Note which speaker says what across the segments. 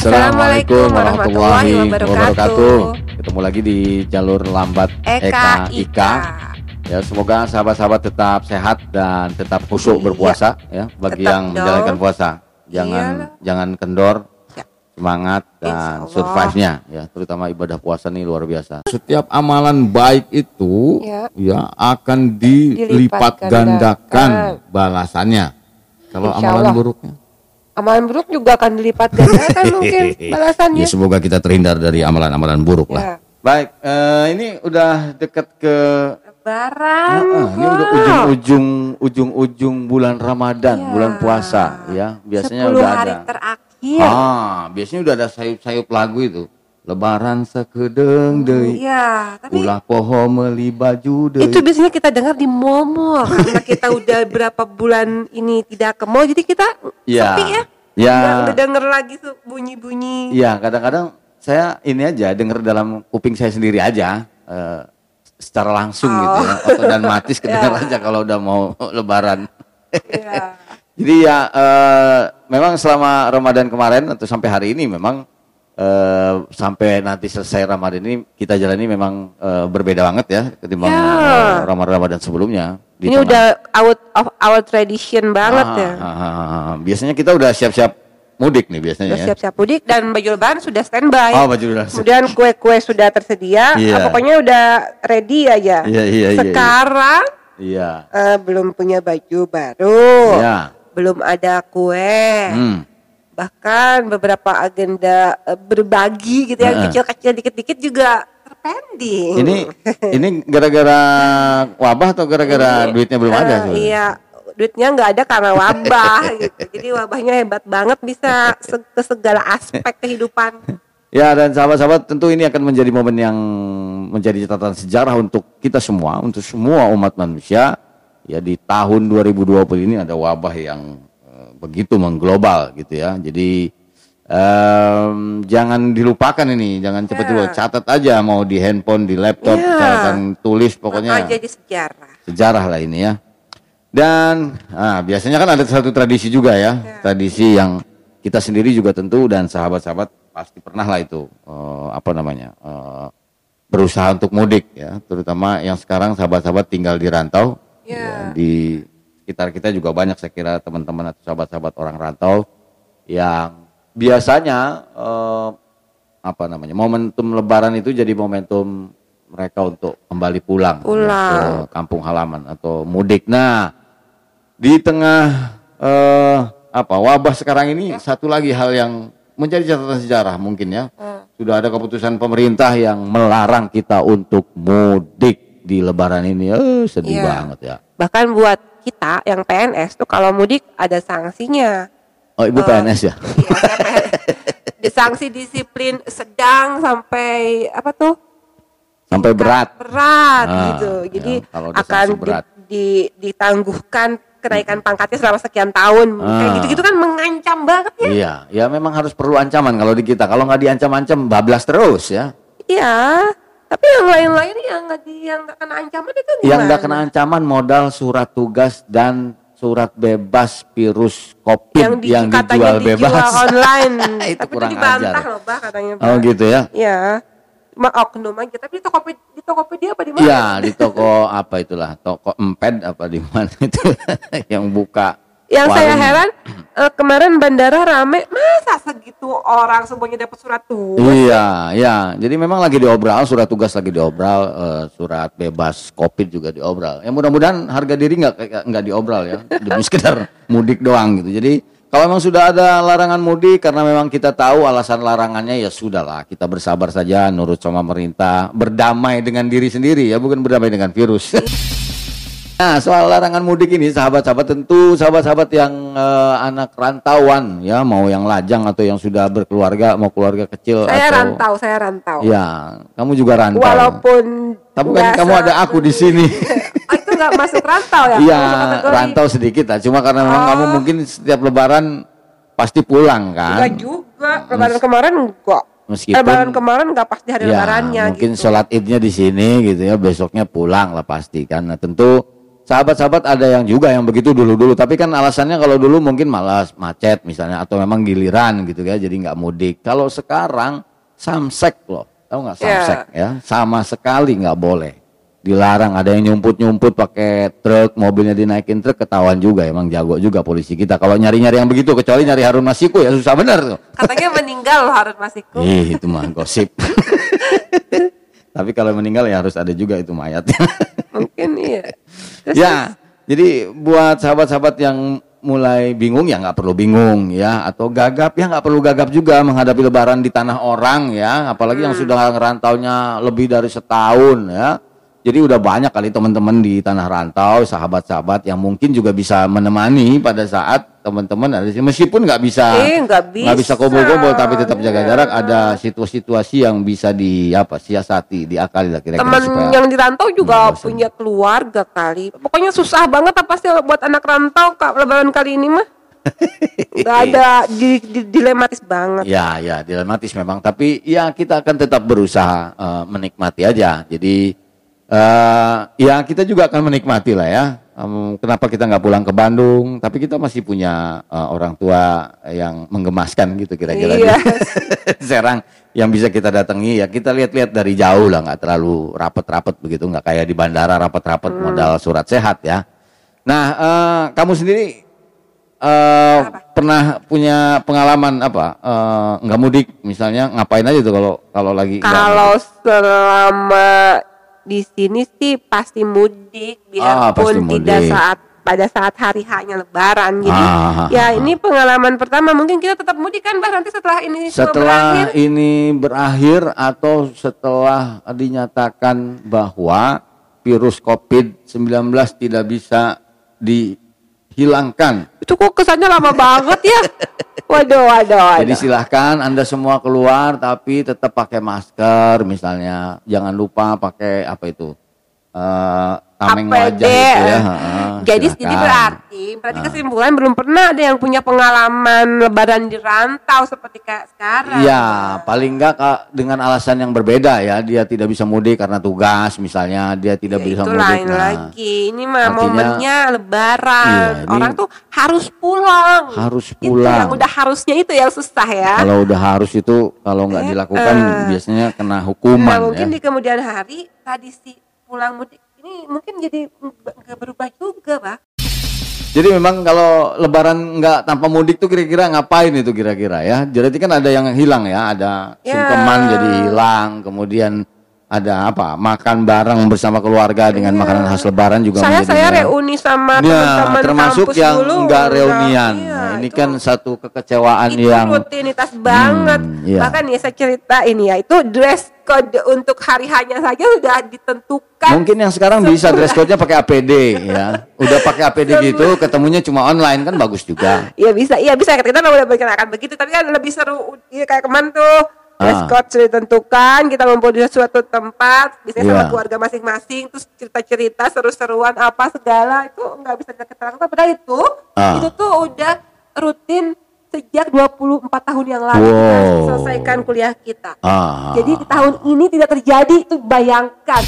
Speaker 1: Assalamualaikum warahmatullahi wabarakatuh. Ketemu lagi di jalur lambat
Speaker 2: Eka
Speaker 1: Ika. Ya, semoga sahabat-sahabat tetap sehat dan tetap khusyuk
Speaker 2: Iya.
Speaker 1: berpuasa ya bagi
Speaker 2: Tetap
Speaker 1: yang
Speaker 2: dong.
Speaker 1: menjalankan puasa. Jangan
Speaker 2: Iyalah.
Speaker 1: jangan kendor,
Speaker 2: Ya.
Speaker 1: semangat dan survive-nya ya, terutama ibadah puasa nih luar biasa. Setiap amalan baik itu
Speaker 2: Ya.
Speaker 1: ya akan dilipat
Speaker 2: Dilipat
Speaker 1: gandakan
Speaker 2: gandakan.
Speaker 1: balasannya. Kalau
Speaker 2: Insya
Speaker 1: amalan
Speaker 2: Allah.
Speaker 1: buruknya
Speaker 2: Amalan buruk juga akan dilipat gandakan mungkin balasannya.
Speaker 1: Ya semoga kita terhindar dari amalan-amalan buruk lah.
Speaker 2: Ya.
Speaker 1: Baik, eh, ini udah dekat ke
Speaker 2: Lebaran.
Speaker 1: Heeh, ini udah ujung-ujung ujung-ujung bulan Ramadan,
Speaker 2: Ya.
Speaker 1: bulan puasa ya. Biasanya
Speaker 2: 10
Speaker 1: udah
Speaker 2: hari
Speaker 1: ada.
Speaker 2: terakhir.
Speaker 1: Ah, biasanya udah ada sayup-sayup lagu itu. Lebaran sekedeng deui.
Speaker 2: Iya, tapi
Speaker 1: Ulah poho meuli baju deui.
Speaker 2: itu biasanya kita dengar di mall karena kita udah berapa bulan ini tidak ke mall jadi kita
Speaker 1: Iya.
Speaker 2: sepi ya.
Speaker 1: Ya.
Speaker 2: Udah denger lagi tuh bunyi-bunyi.
Speaker 1: Iya, kadang-kadang saya ini aja denger dalam kuping saya sendiri aja eh, secara langsung gitu
Speaker 2: Oh.
Speaker 1: ya. Atau dan matis kedengar
Speaker 2: Ya.
Speaker 1: aja kalau udah mau lebaran.
Speaker 2: Iya.
Speaker 1: Jadi ya eh, memang selama Ramadan kemarin atau sampai hari ini memang eh, sampai nanti selesai Ramadan ini kita jalani memang eh, berbeda banget ya ketimbang
Speaker 2: Ya.
Speaker 1: eh, Ramadan-Ramadan sebelumnya. Di
Speaker 2: Ini
Speaker 1: tengah-
Speaker 2: udah out of our tradition banget
Speaker 1: Ah,
Speaker 2: ya.
Speaker 1: ah, ah, ah. Biasanya kita udah siap-siap mudik nih biasanya
Speaker 2: Udah
Speaker 1: ya.
Speaker 2: siap-siap mudik dan baju lebaran sudah standby.
Speaker 1: Oh, baju siap.
Speaker 2: Kemudian kue-kue sudah tersedia.
Speaker 1: Iya.
Speaker 2: Ah, Pokoknya udah ready aja.
Speaker 1: Iya, iya, iya, iya.
Speaker 2: Sekarang
Speaker 1: Iya.
Speaker 2: eh, belum punya baju baru.
Speaker 1: Iya.
Speaker 2: Belum ada kue.
Speaker 1: Hmm.
Speaker 2: Bahkan beberapa agenda eh, berbagi gitu ya,
Speaker 1: Heeh.
Speaker 2: kecil-kecil dikit-dikit juga terpending.
Speaker 1: Ini ini gara-gara wabah atau gara-gara duitnya belum ada
Speaker 2: eh,
Speaker 1: sebenarnya?
Speaker 2: Iya, duitnya nggak ada karena wabah gitu. Jadi wabahnya hebat banget bisa ke segala aspek kehidupan.
Speaker 1: Ya dan sahabat-sahabat tentu ini akan menjadi momen yang menjadi catatan sejarah untuk kita semua, untuk semua umat manusia. Ya di tahun 2020 ini ada wabah yang eh, begitu mengglobal gitu ya. Jadi em, jangan dilupakan ini, jangan cepat
Speaker 2: Ya.
Speaker 1: dulu. Catat aja mau di handphone, di laptop,
Speaker 2: Ya.
Speaker 1: catatan tulis pokoknya
Speaker 2: Maka jadi sejarah.
Speaker 1: sejarah lah ini ya. Dan ah, biasanya kan ada satu tradisi juga ya,
Speaker 2: Ya.
Speaker 1: tradisi yang kita sendiri juga tentu dan sahabat-sahabat pasti pernah lah itu eh, apa namanya eh, berusaha untuk mudik ya, terutama yang sekarang sahabat-sahabat tinggal di rantau,
Speaker 2: Ya.
Speaker 1: ya, di sekitar kita juga banyak saya kira teman-teman atau sahabat-sahabat orang rantau yang biasanya eh, apa namanya momentum Lebaran itu jadi momentum mereka untuk kembali pulang, ya,
Speaker 2: Pulang.
Speaker 1: ke kampung halaman atau mudik. Nah, di tengah eh, apa wabah sekarang ini satu lagi hal yang menjadi catatan sejarah mungkin ya. Sudah ada keputusan pemerintah yang melarang kita untuk mudik di Lebaran ini. Eh, sedih
Speaker 2: Iya.
Speaker 1: banget ya.
Speaker 2: Bahkan buat kita yang PNS tuh kalau mudik ada sanksinya.
Speaker 1: Oh, Ibu PNS ya?
Speaker 2: Iya, saya PNS. Di sanksi disiplin sedang sampai apa tuh?
Speaker 1: Sampai berat.
Speaker 2: Berat
Speaker 1: Ah,
Speaker 2: gitu. Jadi
Speaker 1: ya,
Speaker 2: akan di- di- ditangguhkan kenaikan pangkatnya selama sekian tahun. Kayak
Speaker 1: Ah.
Speaker 2: gitu-gitu kan mengancam banget ya.
Speaker 1: Iya, ya memang harus perlu ancaman kalau di kita. Kalau nggak diancam-ancam bablas terus ya.
Speaker 2: Iya. Tapi yang lain-lain yang nggak di yang nggak kena ancaman itu gimana?
Speaker 1: Yang nggak kena ancaman modal surat tugas dan surat bebas virus COVID
Speaker 2: yang,
Speaker 1: yang,
Speaker 2: di, katanya
Speaker 1: dijual bebas.
Speaker 2: dijual online.
Speaker 1: Itu
Speaker 2: Tapi
Speaker 1: kurang
Speaker 2: itu dibantah
Speaker 1: ajar.
Speaker 2: loh, Bah, katanya.
Speaker 1: Oh
Speaker 2: Bah.
Speaker 1: gitu ya?
Speaker 2: Iya. Oknum aja. Tapi di Tokopedia, di Tokopedia apa di mana?
Speaker 1: Iya di toko apa itulah toko emped apa di mana itu yang buka.
Speaker 2: Yang saya
Speaker 1: warung.
Speaker 2: heran eh, kemarin bandara rame, masa segitu orang semuanya dapat surat tugas?
Speaker 1: Iya, iya. Jadi memang lagi diobral, surat tugas lagi diobral, eh, surat bebas COVID juga diobral. Ya mudah-mudahan harga diri nggak nggak diobral ya, demi sekedar mudik doang gitu. Jadi kalau memang sudah ada larangan mudik karena memang kita tahu alasan larangannya ya sudahlah kita bersabar saja, nurut sama pemerintah, berdamai dengan diri sendiri ya, bukan berdamai dengan virus. Nah, soal larangan mudik ini, sahabat-sahabat tentu sahabat-sahabat yang eh, anak rantauan ya, mau yang lajang atau yang sudah berkeluarga, mau keluarga kecil
Speaker 2: Saya
Speaker 1: atau
Speaker 2: rantau, saya rantau.
Speaker 1: Ya, kamu juga rantau.
Speaker 2: Walaupun
Speaker 1: Tapi kan kamu ada aku di sini.
Speaker 2: Oh, itu nggak masuk rantau ya?
Speaker 1: Iya, rantau sedikit lah. Cuma karena memang
Speaker 2: Oh.
Speaker 1: kamu mungkin setiap lebaran pasti pulang
Speaker 2: Enggak
Speaker 1: kan.
Speaker 2: juga. Lebaran kemarin enggak.
Speaker 1: Meskipun
Speaker 2: Lebaran kemarin enggak pasti hari
Speaker 1: ya,
Speaker 2: lebarannya
Speaker 1: mungkin
Speaker 2: gitu.
Speaker 1: sholat idnya di sini gitu ya, besoknya pulang lah pasti kan. Nah, tentu sahabat-sahabat ada yang juga yang begitu dulu-dulu. Tapi kan alasannya kalau dulu mungkin malas macet misalnya atau memang giliran gitu ya, jadi nggak mudik. Kalau sekarang samsek loh, tahu nggak
Speaker 2: Ya.
Speaker 1: samsek ya? Sama sekali nggak boleh. Dilarang ada yang nyumput-nyumput pakai truk, mobilnya dinaikin truk ketahuan juga emang jago juga polisi kita. Kalau nyari-nyari yang begitu kecuali nyari Harun Masiku ya susah bener tuh.
Speaker 2: Katanya meninggal loh Harun Masiku.
Speaker 1: Ih, itu mah gosip. Tapi kalau meninggal ya harus ada juga itu mayatnya.
Speaker 2: Mungkin. Terus,
Speaker 1: ya, jadi buat sahabat-sahabat yang mulai bingung ya nggak perlu bingung ya. Atau gagap ya nggak perlu gagap juga menghadapi lebaran di tanah orang ya. Apalagi yang sudah ngerantaunya lebih dari setahun ya jadi udah banyak kali teman-teman di tanah rantau sahabat-sahabat yang mungkin juga bisa menemani pada saat teman-teman ada di sini. meskipun nggak bisa
Speaker 2: Eh, nggak
Speaker 1: nggak bisa
Speaker 2: bisa.
Speaker 1: kumpul-kumpul tapi tetap jaga
Speaker 2: Iya.
Speaker 1: jarak ada situasi-situasi yang bisa di apa siasati diakali lah kira-kira
Speaker 2: teman
Speaker 1: supaya
Speaker 2: yang di rantau juga
Speaker 1: bosan.
Speaker 2: punya keluarga kali. Pokoknya susah banget apa sih buat anak rantau kak lebaran kali ini mah. Gak ada di, di- dilematis banget.
Speaker 1: Ya, ya, dilematis memang. Tapi ya kita akan tetap berusaha eh, menikmati aja. Jadi eh ya kita juga akan menikmati lah ya. Em, kenapa kita nggak pulang ke Bandung? Tapi kita masih punya eh, orang tua yang menggemaskan gitu kira-kira
Speaker 2: Iya.
Speaker 1: Serang yang bisa kita datangi ya kita lihat-lihat dari jauh lah nggak terlalu rapet-rapet begitu nggak kayak di bandara rapet-rapet
Speaker 2: Hmm.
Speaker 1: modal surat sehat ya. Nah eh, kamu sendiri eh pernah punya pengalaman apa nggak mudik misalnya ngapain aja tuh kalau kalau lagi
Speaker 2: Kalau selama di sini sih pasti mudik
Speaker 1: Ah, pasti
Speaker 2: biarpun tidak
Speaker 1: mudik.
Speaker 2: saat pada saat hari hanya lebaran. Jadi
Speaker 1: Ah,
Speaker 2: ya ini pengalaman pertama mungkin kita tetap mudik kan Bah nanti setelah ini
Speaker 1: setelah
Speaker 2: berakhir.
Speaker 1: ini berakhir atau setelah dinyatakan bahwa virus COVID-19 tidak bisa dihilangkan.
Speaker 2: Itu kok kesannya lama banget ya. Waduh, waduh, waduh.
Speaker 1: Jadi silahkan Anda semua keluar tapi tetap pakai masker misalnya. Jangan lupa pakai apa itu? Eh tameng
Speaker 2: APD,
Speaker 1: wajah itu ya.
Speaker 2: eh.
Speaker 1: Heeh,
Speaker 2: Jadi jadi berarti berarti kesimpulan belum pernah ada yang punya pengalaman lebaran di rantau seperti kayak sekarang.
Speaker 1: Iya, paling enggak Kak, dengan alasan yang berbeda ya. Dia tidak bisa mudik karena tugas misalnya, dia tidak
Speaker 2: Ya,
Speaker 1: bisa
Speaker 2: itu
Speaker 1: mudik.
Speaker 2: lain
Speaker 1: Nah,
Speaker 2: lagi. Ini mah
Speaker 1: artinya-
Speaker 2: momennya lebaran.
Speaker 1: Iya, ini-
Speaker 2: Orang tuh harus pulang.
Speaker 1: Harus
Speaker 2: Itu
Speaker 1: pulang.
Speaker 2: yang udah harusnya itu yang susah ya.
Speaker 1: Kalau udah harus itu kalau nggak
Speaker 2: Eh,
Speaker 1: dilakukan
Speaker 2: eh.
Speaker 1: biasanya kena
Speaker 2: Nah,
Speaker 1: hukuman
Speaker 2: mungkin
Speaker 1: ya.
Speaker 2: di kemudian hari tradisi pulang mudik ini mungkin jadi nggak berubah juga, Pak.
Speaker 1: Jadi memang kalau lebaran nggak tanpa mudik tuh kira-kira ngapain itu kira-kira ya? Jadi kan ada yang hilang ya, ada
Speaker 2: Ya.
Speaker 1: sungkeman jadi hilang, kemudian ada apa? Makan bareng bersama keluarga dengan makanan khas lebaran juga
Speaker 2: Saya saya reuni sama
Speaker 1: Ya,
Speaker 2: teman-teman
Speaker 1: termasuk yang
Speaker 2: dulu.
Speaker 1: enggak reunian.
Speaker 2: Iya,
Speaker 1: Nah, ini
Speaker 2: itu-
Speaker 1: kan satu kekecewaan
Speaker 2: itu
Speaker 1: yang
Speaker 2: rutinitas banget.
Speaker 1: iya.
Speaker 2: Bahkan ya saya cerita ini ya, itu dress code untuk hari hanya saja sudah ditentukan.
Speaker 1: mungkin yang sekarang bisa dress code-nya pakai APD ya. Udah pakai APD gitu, ketemunya cuma online kan bagus juga.
Speaker 2: Iya bisa, iya bisa kita udah berkenakan begitu, tapi kan lebih seru iya kayak kemarin tuh dress
Speaker 1: Ah.
Speaker 2: sudah ditentukan, kita ngumpul di suatu tempat, biasanya sama
Speaker 1: Iya.
Speaker 2: keluarga masing-masing, terus cerita-cerita seru-seruan apa segala itu nggak bisa dikatakan. Padahal itu
Speaker 1: Ah.
Speaker 2: itu tuh udah rutin sejak 24 tahun yang lalu kita
Speaker 1: Wow.
Speaker 2: selesaikan kuliah kita.
Speaker 1: Ah.
Speaker 2: Jadi di tahun ini tidak terjadi itu bayangkan.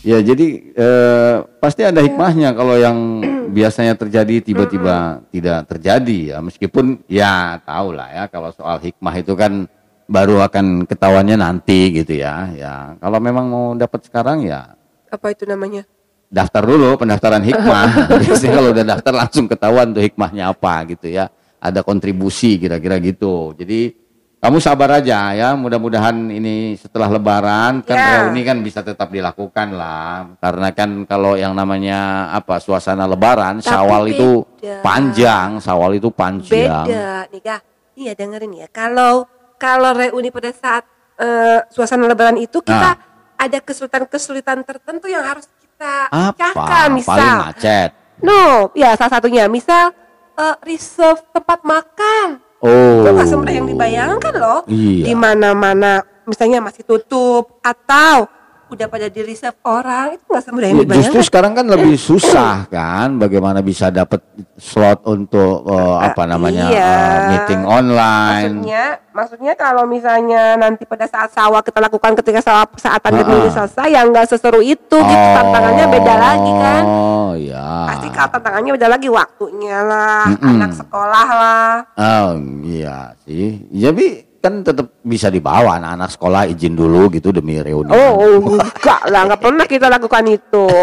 Speaker 1: Ya jadi eh, pasti ada hikmahnya kalau yang biasanya terjadi tiba-tiba tidak terjadi ya meskipun ya tahu lah ya kalau soal hikmah itu kan baru akan ketahuannya nanti gitu ya ya kalau memang mau dapat sekarang ya
Speaker 2: Apa itu namanya?
Speaker 1: daftar dulu pendaftaran hikmah biasanya kalau udah daftar langsung ketahuan tuh hikmahnya apa gitu ya ada kontribusi kira-kira gitu jadi kamu sabar aja ya mudah-mudahan ini setelah lebaran kan
Speaker 2: Ya.
Speaker 1: reuni kan bisa tetap dilakukan lah karena kan kalau yang namanya apa suasana lebaran
Speaker 2: Tapi
Speaker 1: sawal itu
Speaker 2: beda.
Speaker 1: panjang sawal itu panjang
Speaker 2: Beda nih kak. Iya dengerin ya. Kalau kalau reuni pada saat eh, suasana lebaran itu kita ada kesulitan-kesulitan tertentu yang harus kita
Speaker 1: apa
Speaker 2: pecahkan. Misal,
Speaker 1: paling macet
Speaker 2: no, ya salah satunya misal eh, reserve tempat makan.
Speaker 1: oh
Speaker 2: Itu nggak semudah yang dibayangkan loh.
Speaker 1: Iya.
Speaker 2: Di mana-mana misalnya masih tutup atau udah pada di reserve orang itu nggak semudah
Speaker 1: Ya,
Speaker 2: yang
Speaker 1: justru
Speaker 2: dibayangkan.
Speaker 1: sekarang kan lebih susah kan bagaimana bisa dapat slot untuk eh, apa namanya
Speaker 2: iya.
Speaker 1: eh, meeting online.
Speaker 2: Maksudnya, maksudnya kalau misalnya nanti pada saat sawah kita lakukan ketika sawah saat pandemi ini
Speaker 1: ah.
Speaker 2: selesai, ya nggak seseru itu gitu tantangannya beda lagi kan.
Speaker 1: Oh ya.
Speaker 2: Pasti kalau tantangannya beda lagi waktunya lah,
Speaker 1: Mm-mm.
Speaker 2: anak sekolah lah.
Speaker 1: Oh iya sih. Jadi kan tetap bisa dibawa anak-anak sekolah izin dulu gitu demi reuni.
Speaker 2: Oh, oh, enggak lah, nggak pernah kita lakukan itu.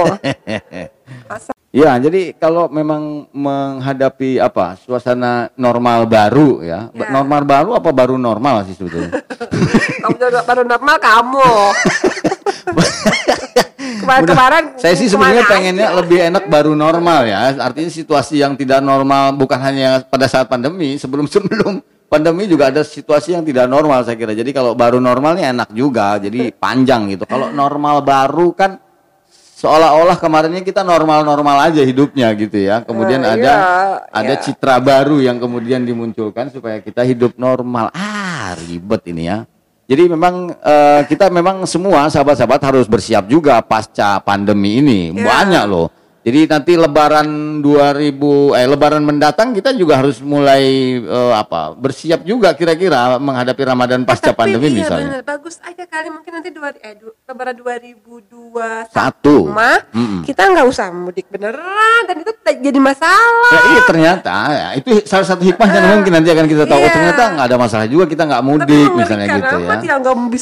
Speaker 1: Ya, jadi kalau memang menghadapi apa suasana normal baru ya,
Speaker 2: Ya.
Speaker 1: normal baru apa baru normal sih sebetulnya?
Speaker 2: kamu baru- baru normal kamu. Kemarin-kemarin
Speaker 1: Saya sih sebenarnya pengennya
Speaker 2: aja?
Speaker 1: lebih enak baru normal ya. Artinya situasi yang tidak normal bukan hanya pada saat pandemi, sebelum-sebelum pandemi juga ada situasi yang tidak normal saya kira. Jadi kalau baru normalnya enak juga, jadi panjang gitu. Kalau normal baru kan seolah-olah kemarinnya kita normal-normal aja hidupnya gitu ya. Kemudian
Speaker 2: Eh,
Speaker 1: ada
Speaker 2: iya,
Speaker 1: ada
Speaker 2: iya.
Speaker 1: citra baru yang kemudian dimunculkan supaya kita hidup normal. Ah, ribet ini ya. Jadi memang eh, kita memang semua sahabat-sahabat harus bersiap juga pasca pandemi ini.
Speaker 2: Ya.
Speaker 1: Banyak loh. Jadi nanti lebaran 2000 eh lebaran mendatang kita juga harus mulai eh, apa? bersiap juga kira-kira menghadapi Ramadan pasca
Speaker 2: Tapi
Speaker 1: pandemi
Speaker 2: iya
Speaker 1: misalnya.
Speaker 2: bener, bagus aja kali mungkin nanti dua eh du, lebaran 2021
Speaker 1: Satu.
Speaker 2: mah
Speaker 1: Mm-mm.
Speaker 2: kita nggak usah mudik beneran dan itu jadi masalah.
Speaker 1: Ya, iya ternyata ya, itu salah satu hikmahnya mungkin nanti akan kita tahu oh,
Speaker 2: Iya.
Speaker 1: ternyata nggak ada masalah juga kita nggak
Speaker 2: Tapi
Speaker 1: mudik misalnya
Speaker 2: mengerikan
Speaker 1: gitu ya.
Speaker 2: yang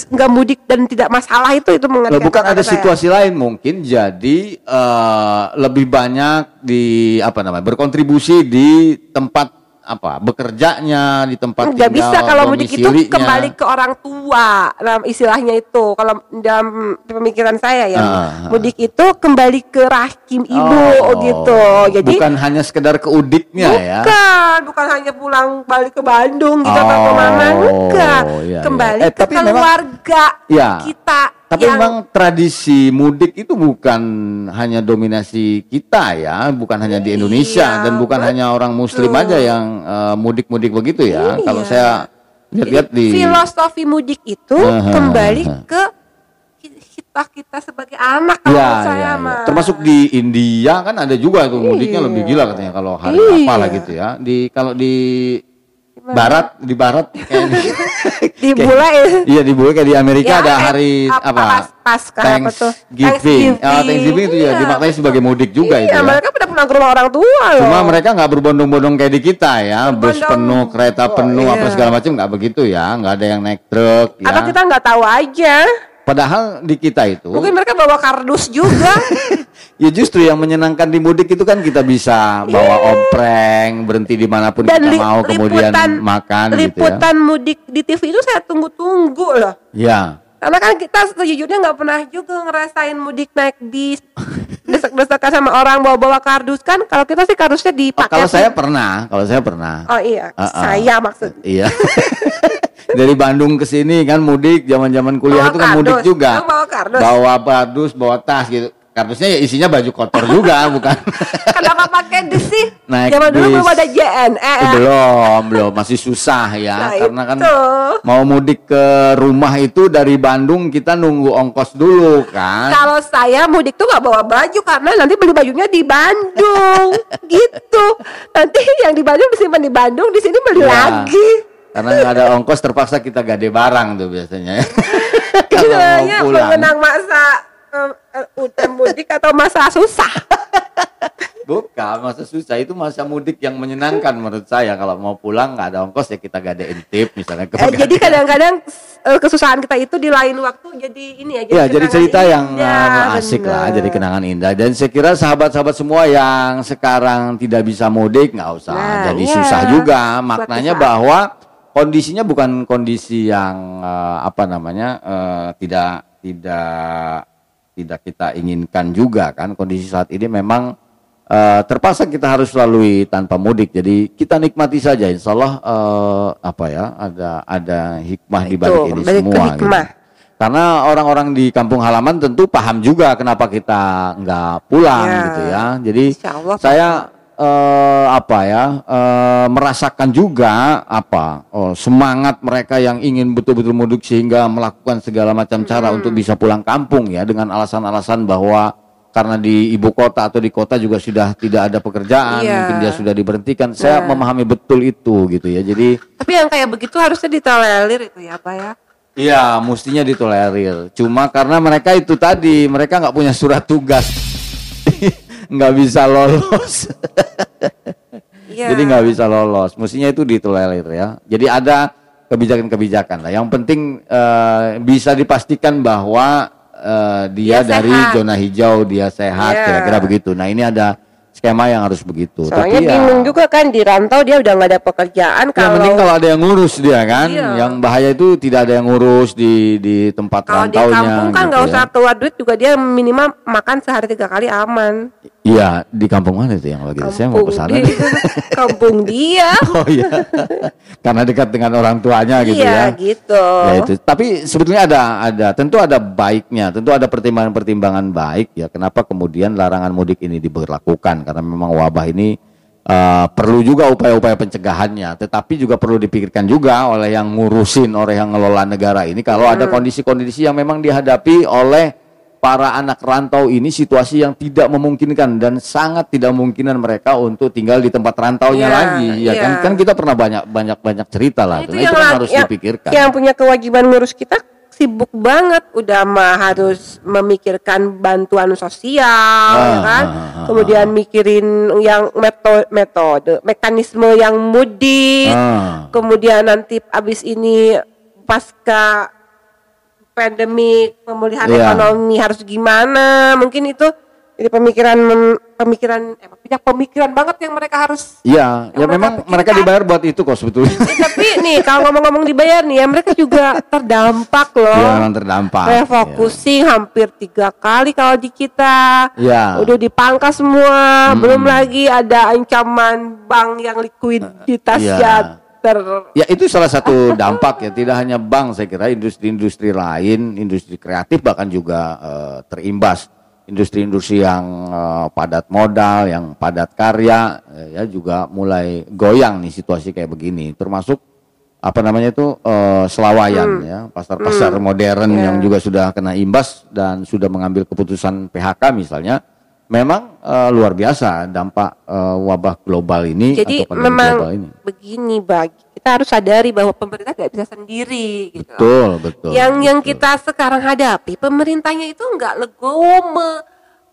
Speaker 2: nggak mudik dan tidak masalah itu itu mengerikan.
Speaker 1: bukan ada
Speaker 2: saya.
Speaker 1: situasi lain mungkin jadi eh, lebih banyak di apa namanya berkontribusi di tempat apa bekerjanya di tempat
Speaker 2: nggak bisa kalau mudik itu kembali ke orang tua nah, istilahnya itu kalau dalam pemikiran saya ya
Speaker 1: Ah, ah.
Speaker 2: mudik itu kembali ke rahim ibu
Speaker 1: Oh,
Speaker 2: gitu jadi
Speaker 1: bukan hanya sekedar ke udiknya ya
Speaker 2: bukan bukan hanya pulang balik ke Bandung gitu atau
Speaker 1: Oh,
Speaker 2: ke mana enggak
Speaker 1: iya,
Speaker 2: kembali
Speaker 1: iya. Eh,
Speaker 2: ke
Speaker 1: tapi memang-
Speaker 2: keluarga
Speaker 1: Iya.
Speaker 2: kita
Speaker 1: tapi
Speaker 2: yang
Speaker 1: memang tradisi mudik itu bukan hanya dominasi kita ya bukan hanya di Indonesia
Speaker 2: Iya,
Speaker 1: dan bukan
Speaker 2: betul.
Speaker 1: hanya orang muslim aja yang eh, mudik-mudik begitu ya
Speaker 2: Iya.
Speaker 1: kalau saya lihat-lihat di
Speaker 2: filosofi mudik itu
Speaker 1: Aha,
Speaker 2: kembali ke kita kita sebagai anak kalau
Speaker 1: Ya,
Speaker 2: saya
Speaker 1: ya, ya.
Speaker 2: mah.
Speaker 1: Termasuk di India kan ada juga tuh mudiknya
Speaker 2: Iya.
Speaker 1: lebih gila katanya kalau hari
Speaker 2: Iya.
Speaker 1: apalah gitu ya. Di kalau di barat di barat kayaknya
Speaker 2: di
Speaker 1: kayak-
Speaker 2: bule
Speaker 1: Iya di bule kayak di Amerika
Speaker 2: Ya,
Speaker 1: ada hari
Speaker 2: apa,
Speaker 1: apa?
Speaker 2: pas- tuh?
Speaker 1: Thanksgiving.
Speaker 2: Thanksgiving.
Speaker 1: Ah, Thanksgiving itu ya
Speaker 2: Iya.
Speaker 1: dimaknai sebagai mudik juga
Speaker 2: iya,
Speaker 1: itu ya.
Speaker 2: mereka pada pulang ke rumah orang tua loh.
Speaker 1: Cuma mereka nggak berbondong-bondong kayak di kita ya, bus penuh, kereta
Speaker 2: Oh,
Speaker 1: penuh, apa
Speaker 2: iya.
Speaker 1: segala macam nggak begitu ya, nggak ada yang naik truk ya.
Speaker 2: Atau kita nggak tahu aja.
Speaker 1: Padahal di kita itu
Speaker 2: Mungkin mereka bawa kardus juga.
Speaker 1: Ya justru yang menyenangkan di mudik itu kan kita bisa bawa opreng, berhenti di
Speaker 2: mana pun. Dan
Speaker 1: kita mau, kemudian
Speaker 2: liputan-
Speaker 1: makan gitu ya.
Speaker 2: liputan mudik di TV itu saya tunggu-tunggu loh.
Speaker 1: Ya,
Speaker 2: Karena kan kita sejujurnya nggak pernah juga ngerasain mudik naik bis, desek-desekan sama orang bawa-bawa kardus kan. Kalau kita sih kardusnya
Speaker 1: Oh,
Speaker 2: dipakai.
Speaker 1: kalau saya pernah, kalau saya pernah.
Speaker 2: Oh iya,
Speaker 1: Ah, ah.
Speaker 2: saya maksud.
Speaker 1: Iya. Dari Bandung ke sini kan mudik, zaman-zaman kuliah
Speaker 2: Bawa
Speaker 1: itu kan mudik
Speaker 2: kardus.
Speaker 1: juga.
Speaker 2: Lu bawa kardus?
Speaker 1: Bawa kardus, bawa tas gitu. Kardusnya ya isinya baju kotor juga, bukan?
Speaker 2: Kenapa pakai dis sih?
Speaker 1: Naik
Speaker 2: Zaman dulu belum ada JNE.
Speaker 1: Eh, belum, belum, masih susah ya.
Speaker 2: Nah,
Speaker 1: karena kan
Speaker 2: itu.
Speaker 1: mau mudik ke rumah itu dari Bandung kita nunggu ongkos dulu kan.
Speaker 2: Kalau saya mudik tuh nggak bawa baju karena nanti beli bajunya di Bandung, gitu. Nanti yang di Bandung disimpan di Bandung, di sini beli
Speaker 1: Ya,
Speaker 2: lagi.
Speaker 1: Karena nggak ada ongkos terpaksa kita gade barang tuh biasanya. Kalau mau pulang.
Speaker 2: mengenang masa udah mudik atau masa susah.
Speaker 1: Bukan, masa susah itu masa mudik yang menyenangkan menurut saya. Kalau mau pulang nggak ada ongkos ya kita gadein tip misalnya. ke
Speaker 2: Eh, jadi kadang-kadang kesusahan kita itu di lain waktu jadi ini ya.
Speaker 1: Ya, jadi cerita yang
Speaker 2: indah,
Speaker 1: uh, asik lah, jadi kenangan indah. Dan saya kira sahabat-sahabat semua yang sekarang tidak bisa mudik nggak usah,
Speaker 2: Nah,
Speaker 1: jadi
Speaker 2: iya.
Speaker 1: susah juga. Maknanya bahwa kondisinya bukan kondisi yang uh, apa namanya uh, tidak tidak tidak kita inginkan juga kan. Kondisi saat ini memang uh, terpaksa kita harus lalui tanpa mudik. Jadi kita nikmati saja. Insya Allah uh, apa ya ada ada hikmah di balik ini semua. gitu. Karena orang-orang di kampung halaman tentu paham juga kenapa kita nggak pulang
Speaker 2: Ya.
Speaker 1: gitu ya. Jadi
Speaker 2: Insya Allah
Speaker 1: saya eh, apa ya eh, merasakan juga apa oh, semangat mereka yang ingin betul-betul mudik sehingga melakukan segala macam cara untuk bisa pulang kampung ya dengan alasan-alasan bahwa karena di ibu kota atau di kota juga sudah tidak ada pekerjaan
Speaker 2: Iya.
Speaker 1: mungkin dia sudah diberhentikan saya
Speaker 2: Nah.
Speaker 1: memahami betul itu gitu ya jadi
Speaker 2: Tapi yang kayak begitu harusnya ditolerir itu ya, Pak ya.
Speaker 1: Iya, mestinya ditolerir. Cuma karena mereka itu tadi, mereka nggak punya surat tugas, nggak bisa lolos.
Speaker 2: Iya.
Speaker 1: Jadi nggak bisa lolos. Mestinya itu ditolerir ya. Jadi ada kebijakan-kebijakan lah. Yang penting eh, bisa dipastikan bahwa eh, dia,
Speaker 2: Dia
Speaker 1: dari
Speaker 2: sehat.
Speaker 1: zona hijau, dia sehat,
Speaker 2: Iya.
Speaker 1: kira-kira begitu. Nah ini ada skema yang harus begitu.
Speaker 2: Soalnya
Speaker 1: Tapi ya,
Speaker 2: bingung juga kan di rantau dia udah nggak ada pekerjaan
Speaker 1: Yang penting
Speaker 2: kalau
Speaker 1: kalau ada yang ngurus dia kan.
Speaker 2: Iya.
Speaker 1: Yang bahaya itu tidak ada yang ngurus di di tempat
Speaker 2: kalau di
Speaker 1: rantaunya.
Speaker 2: kampung kan
Speaker 1: gitu
Speaker 2: nggak
Speaker 1: ya.
Speaker 2: usah keluar duit juga dia minimal makan sehari tiga kali aman.
Speaker 1: Iya, di kampung mana itu yang lagi? Saya mau ke sana.
Speaker 2: di- kampung dia.
Speaker 1: Oh iya. Karena dekat dengan orang tuanya gitu
Speaker 2: iya
Speaker 1: ya.
Speaker 2: gitu.
Speaker 1: Ya itu. Tapi sebetulnya ada ada tentu ada baiknya, tentu ada pertimbangan-pertimbangan baik ya. Kenapa kemudian larangan mudik ini diberlakukan? Karena memang wabah ini eh, perlu juga upaya-upaya pencegahannya, tetapi juga perlu dipikirkan juga oleh yang ngurusin, oleh yang ngelola negara ini kalau ada kondisi-kondisi yang memang dihadapi oleh para anak rantau ini situasi yang tidak memungkinkan dan sangat tidak memungkinkan mereka untuk tinggal di tempat rantaunya
Speaker 2: Iya,
Speaker 1: lagi. Ya kan
Speaker 2: iya.
Speaker 1: kan kita pernah banyak banyak banyak cerita lah.
Speaker 2: Itu
Speaker 1: Nah, itu
Speaker 2: yang,
Speaker 1: kan
Speaker 2: la-
Speaker 1: harus
Speaker 2: yang-
Speaker 1: dipikirkan.
Speaker 2: yang punya kewajiban ngurus kita sibuk banget udah mah harus memikirkan bantuan sosial ya kan
Speaker 1: ah, ah,
Speaker 2: kemudian mikirin yang metode metode mekanisme yang mudik
Speaker 1: Ah.
Speaker 2: kemudian nanti abis ini pasca pandemi pemulihan
Speaker 1: Iya.
Speaker 2: ekonomi harus gimana mungkin itu jadi pemikiran pemikiran eh, pemikiran pemikiran banget yang mereka harus
Speaker 1: Iya, ya
Speaker 2: mereka
Speaker 1: memang
Speaker 2: pikirkan.
Speaker 1: mereka dibayar buat itu kok sebetulnya.
Speaker 2: Eh, tapi nih kalau ngomong-ngomong dibayar nih ya mereka juga terdampak loh.
Speaker 1: Iya, memang terdampak.
Speaker 2: Refocusing hampir tiga kali kalau di kita.
Speaker 1: Iya.
Speaker 2: Udah dipangkas semua. Belum lagi ada ancaman bank yang likuiditasnya
Speaker 1: Iya.
Speaker 2: ter
Speaker 1: Ya itu salah satu dampak ya, tidak hanya bank saya kira industri-industri lain, industri kreatif bahkan juga eh, terimbas. Industri-industri yang eh, padat modal, yang padat karya eh, ya juga mulai goyang nih situasi kayak begini. Termasuk apa namanya itu eh, selawayan ya, pasar-pasar modern
Speaker 2: Iya.
Speaker 1: yang juga sudah kena imbas dan sudah mengambil keputusan PHK misalnya. Memang eh, luar biasa dampak eh, wabah global ini
Speaker 2: jadi
Speaker 1: atau
Speaker 2: memang
Speaker 1: global ini.
Speaker 2: begini bagi kita harus sadari bahwa pemerintah tidak bisa sendiri gitu.
Speaker 1: Betul, betul.
Speaker 2: yang yang
Speaker 1: betul.
Speaker 2: kita sekarang hadapi pemerintahnya itu nggak legowo me-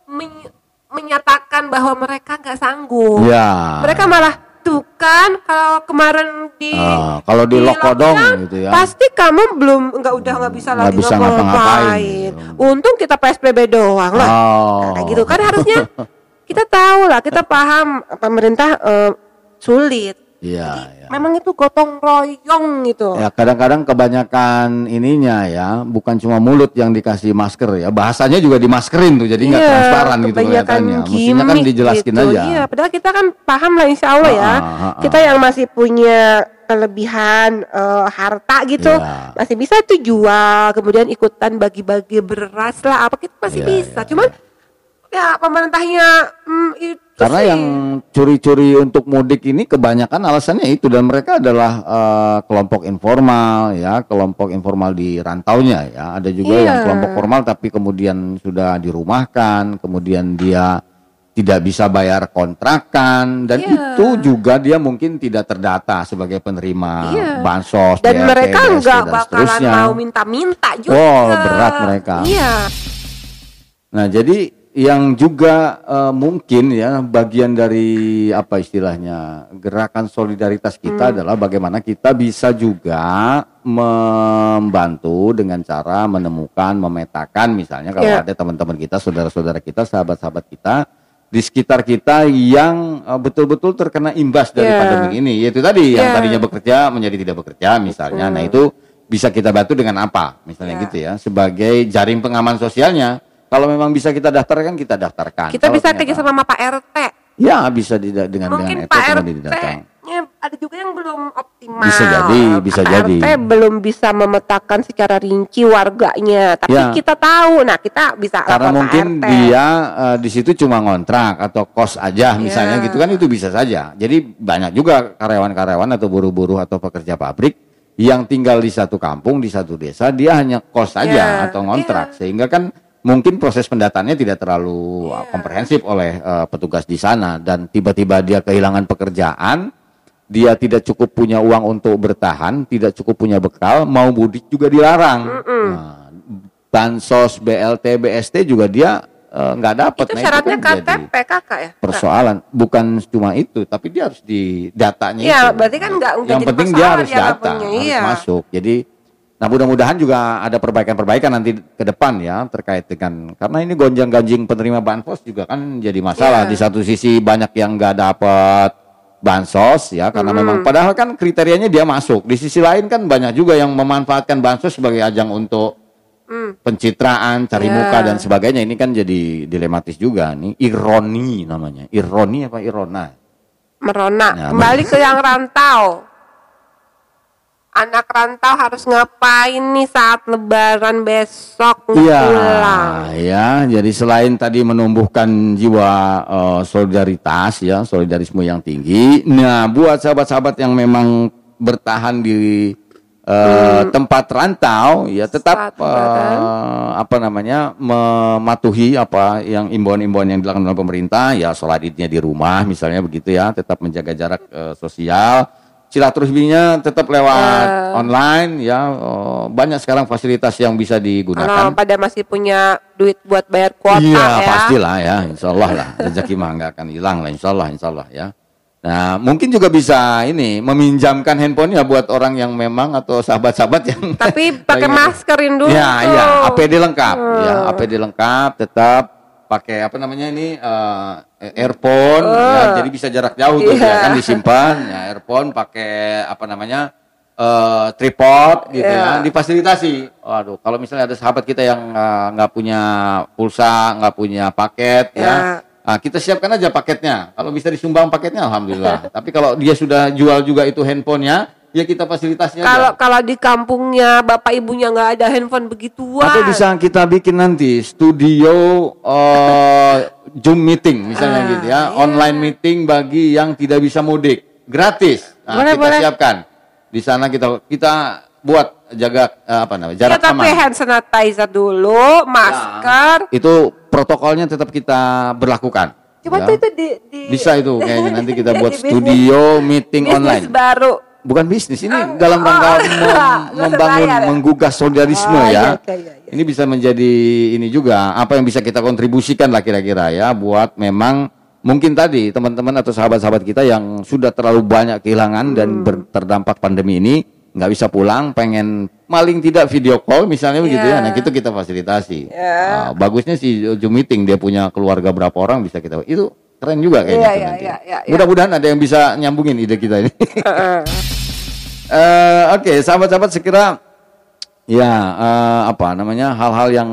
Speaker 2: men- menyatakan bahwa mereka nggak sanggup
Speaker 1: Ya.
Speaker 2: mereka malah tuh kan kalau kemarin di
Speaker 1: Ah, kalau di lockdown gitu ya.
Speaker 2: pasti kamu belum nggak udah nggak bisa
Speaker 1: Nggak
Speaker 2: lagi
Speaker 1: bisa ngapa-ngapain.
Speaker 2: untung kita psbb doang lah
Speaker 1: Oh.
Speaker 2: Nah, kayak gitu kan harusnya kita tahu lah kita paham pemerintah eh, sulit
Speaker 1: Iya,
Speaker 2: Jadi,
Speaker 1: ya.
Speaker 2: memang itu gotong royong gitu
Speaker 1: Ya kadang-kadang kebanyakan ininya ya, bukan cuma mulut yang dikasih masker ya, bahasanya juga dimaskerin tuh, jadi nggak
Speaker 2: Iya,
Speaker 1: transparan gitu kelihatannya. Mestinya kan
Speaker 2: gimmick
Speaker 1: dijelaskin
Speaker 2: gitu.
Speaker 1: aja.
Speaker 2: Iya, padahal kita kan paham lah insya Allah ya.
Speaker 1: Ah, ah, ah,
Speaker 2: Kita yang masih punya kelebihan eh, harta gitu,
Speaker 1: Iya.
Speaker 2: masih bisa tuh jual, kemudian ikutan bagi-bagi beras lah, apa kita masih
Speaker 1: Iya,
Speaker 2: bisa.
Speaker 1: iya,
Speaker 2: Cuman ya pemerintahnya hmm, itu
Speaker 1: Karena
Speaker 2: sih.
Speaker 1: yang curi-curi untuk mudik ini kebanyakan alasannya itu dan mereka adalah eh, kelompok informal ya, kelompok informal di rantaunya ya. Ada juga
Speaker 2: Iya.
Speaker 1: yang kelompok formal tapi kemudian sudah dirumahkan, kemudian dia tidak bisa bayar kontrakan dan
Speaker 2: Iya.
Speaker 1: itu juga dia mungkin tidak terdata sebagai penerima
Speaker 2: Iya.
Speaker 1: bansos
Speaker 2: dan
Speaker 1: BLT,
Speaker 2: mereka
Speaker 1: BST,
Speaker 2: nggak
Speaker 1: dan
Speaker 2: bakalan
Speaker 1: seterusnya.
Speaker 2: mau minta-minta juga.
Speaker 1: Oh, berat mereka.
Speaker 2: Iya.
Speaker 1: Nah, jadi yang juga eh, mungkin ya bagian dari apa istilahnya gerakan solidaritas kita adalah bagaimana kita bisa juga membantu dengan cara menemukan, memetakan misalnya kalau
Speaker 2: Iya.
Speaker 1: ada teman-teman kita, saudara-saudara kita, sahabat-sahabat kita di sekitar kita yang eh, betul-betul terkena imbas dari
Speaker 2: Iya.
Speaker 1: pandemi ini. Yaitu tadi yang
Speaker 2: Iya.
Speaker 1: tadinya bekerja menjadi tidak bekerja misalnya. Nah, itu bisa kita bantu dengan apa? Misalnya
Speaker 2: Iya.
Speaker 1: gitu ya, sebagai jaring pengaman sosialnya. Kalau memang bisa kita daftarkan, kita daftarkan.
Speaker 2: Kita
Speaker 1: Kalau
Speaker 2: bisa kerja sama Pak RT.
Speaker 1: Ya bisa di, dengan
Speaker 2: Mungkin
Speaker 1: dengan
Speaker 2: Pak
Speaker 1: RT
Speaker 2: RT ada juga yang belum optimal.
Speaker 1: Bisa jadi, bisa
Speaker 2: KPRT
Speaker 1: jadi.
Speaker 2: belum bisa memetakan secara rinci warganya, tapi
Speaker 1: Ya.
Speaker 2: kita tahu. Nah, kita bisa
Speaker 1: Karena mungkin
Speaker 2: KRT.
Speaker 1: dia eh, di situ cuma ngontrak atau kos aja misalnya
Speaker 2: Iya.
Speaker 1: gitu kan itu bisa saja. Jadi banyak juga karyawan-karyawan atau buruh-buruh atau pekerja pabrik yang tinggal di satu kampung di satu desa dia hanya kos saja
Speaker 2: Iya,
Speaker 1: atau ngontrak sehingga kan mungkin proses pendataannya tidak terlalu
Speaker 2: Iya.
Speaker 1: uh, komprehensif oleh uh, petugas di sana dan tiba-tiba dia kehilangan pekerjaan dia tidak cukup punya uang untuk bertahan, tidak cukup punya bekal, mau mudik juga dilarang. Nah, bansos, BLT, BST juga dia eh, nggak dapat.
Speaker 2: itu
Speaker 1: Nah,
Speaker 2: syaratnya
Speaker 1: kan jadi
Speaker 2: KTP kakak ya.
Speaker 1: Persoalan bukan cuma itu, tapi dia harus di datanya
Speaker 2: Iya,
Speaker 1: itu.
Speaker 2: berarti kan nggak-
Speaker 1: Yang penting dia harus data,
Speaker 2: punya,
Speaker 1: harus
Speaker 2: iya.
Speaker 1: masuk. Jadi, nah mudah-mudahan juga ada perbaikan-perbaikan nanti ke depan ya terkait dengan karena ini gonjang-ganjing penerima bansos juga kan jadi masalah.
Speaker 2: Iya.
Speaker 1: Di satu sisi banyak yang nggak dapat bansos ya karena memang padahal kan kriterianya dia masuk. Di sisi lain kan banyak juga yang memanfaatkan bansos sebagai ajang untuk pencitraan, cari
Speaker 2: Ya.
Speaker 1: muka dan sebagainya. Ini kan jadi dilematis juga nih. Ironi namanya. Ironi apa irona?
Speaker 2: Merona.
Speaker 1: Ya,
Speaker 2: Kembali ke yang rantau. Anak rantau harus ngapain nih saat lebaran besok
Speaker 1: Iya,
Speaker 2: pulang?
Speaker 1: ya. Jadi selain tadi menumbuhkan jiwa eh, solidaritas ya, solidarisme yang tinggi. Nah, buat sahabat-sahabat yang memang bertahan di eh, tempat rantau, ya tetap eh, apa namanya mematuhi apa yang imbauan-imbauan yang dilakukan oleh pemerintah, ya sholat idnya di rumah misalnya begitu ya, tetap menjaga jarak eh, sosial. Silaturahminya tetap lewat online ya, eh, banyak sekarang fasilitas yang bisa digunakan.
Speaker 2: Kalau pada masih punya duit buat bayar kuota
Speaker 1: Iya
Speaker 2: ya.
Speaker 1: pastilah ya, insya Allah lah rezeki mah nggak akan hilang lah, insya Allah, insya Allah ya. Nah mungkin juga bisa ini meminjamkan handphonenya buat orang yang memang atau sahabat-sahabat yang
Speaker 2: Tapi pakai maskerin dulu.
Speaker 1: Ya iya, APD lengkap ya,
Speaker 2: Hmm.
Speaker 1: APD lengkap tetap pakai apa namanya ini eh, earphone ya, jadi bisa jarak jauh tuh
Speaker 2: Iya.
Speaker 1: ya kan disimpan ya earphone pakai apa namanya eh, tripod gitu ya
Speaker 2: Iya.
Speaker 1: difasilitasi. Waduh, kalau misalnya ada sahabat kita yang eh, nggak punya pulsa, nggak punya paket ya.
Speaker 2: Ya.
Speaker 1: Nah, kita siapkan aja paketnya. Kalau bisa disumbang paketnya, alhamdulillah. Tapi kalau dia sudah jual juga itu handphonenya, ya kita fasilitasnya. aja.
Speaker 2: Kalau kalau di kampungnya bapak ibunya nggak ada handphone begituan.
Speaker 1: Atau bisa kita bikin nanti studio eh, Zoom meeting misalnya
Speaker 2: Ah,
Speaker 1: gitu ya, online meeting bagi yang tidak bisa mudik, gratis. Nah,
Speaker 2: Boleh,
Speaker 1: kita
Speaker 2: boleh.
Speaker 1: siapkan. Di sana kita kita buat jaga eh, apa namanya?
Speaker 2: Ya,
Speaker 1: jarak
Speaker 2: tapi
Speaker 1: aman.
Speaker 2: hand sanitizer dulu, masker.
Speaker 1: Itu protokolnya tetap kita berlakukan.
Speaker 2: Coba
Speaker 1: ya.
Speaker 2: tuh itu di, di
Speaker 1: Bisa itu kayaknya nanti kita buat studio meeting online.
Speaker 2: baru.
Speaker 1: Bukan bisnis ini
Speaker 2: Oh,
Speaker 1: dalam rangka
Speaker 2: oh.
Speaker 1: mem- membangun
Speaker 2: ya?
Speaker 1: menggugah solidarisme
Speaker 2: Oh,
Speaker 1: ya.
Speaker 2: iya, iya, iya, iya.
Speaker 1: Ini bisa menjadi ini juga apa yang bisa kita kontribusikan lah kira-kira ya buat memang mungkin tadi teman-teman atau sahabat-sahabat kita yang sudah terlalu banyak kehilangan dan
Speaker 2: Hmm.
Speaker 1: ber- terdampak pandemi ini nggak bisa pulang pengen maling tidak video call misalnya begitu ya
Speaker 2: Iya.
Speaker 1: nah itu kita fasilitasi
Speaker 2: Ya.
Speaker 1: Nah, bagusnya si Zoom meeting dia punya keluarga berapa orang bisa kita itu keren juga kayaknya
Speaker 2: Iya, iya,
Speaker 1: nanti.
Speaker 2: iya, iya, iya.
Speaker 1: mudah-mudahan ada yang bisa nyambungin ide kita ini. Eh, Oke, sahabat-sahabat sekira ya eh, apa namanya hal-hal yang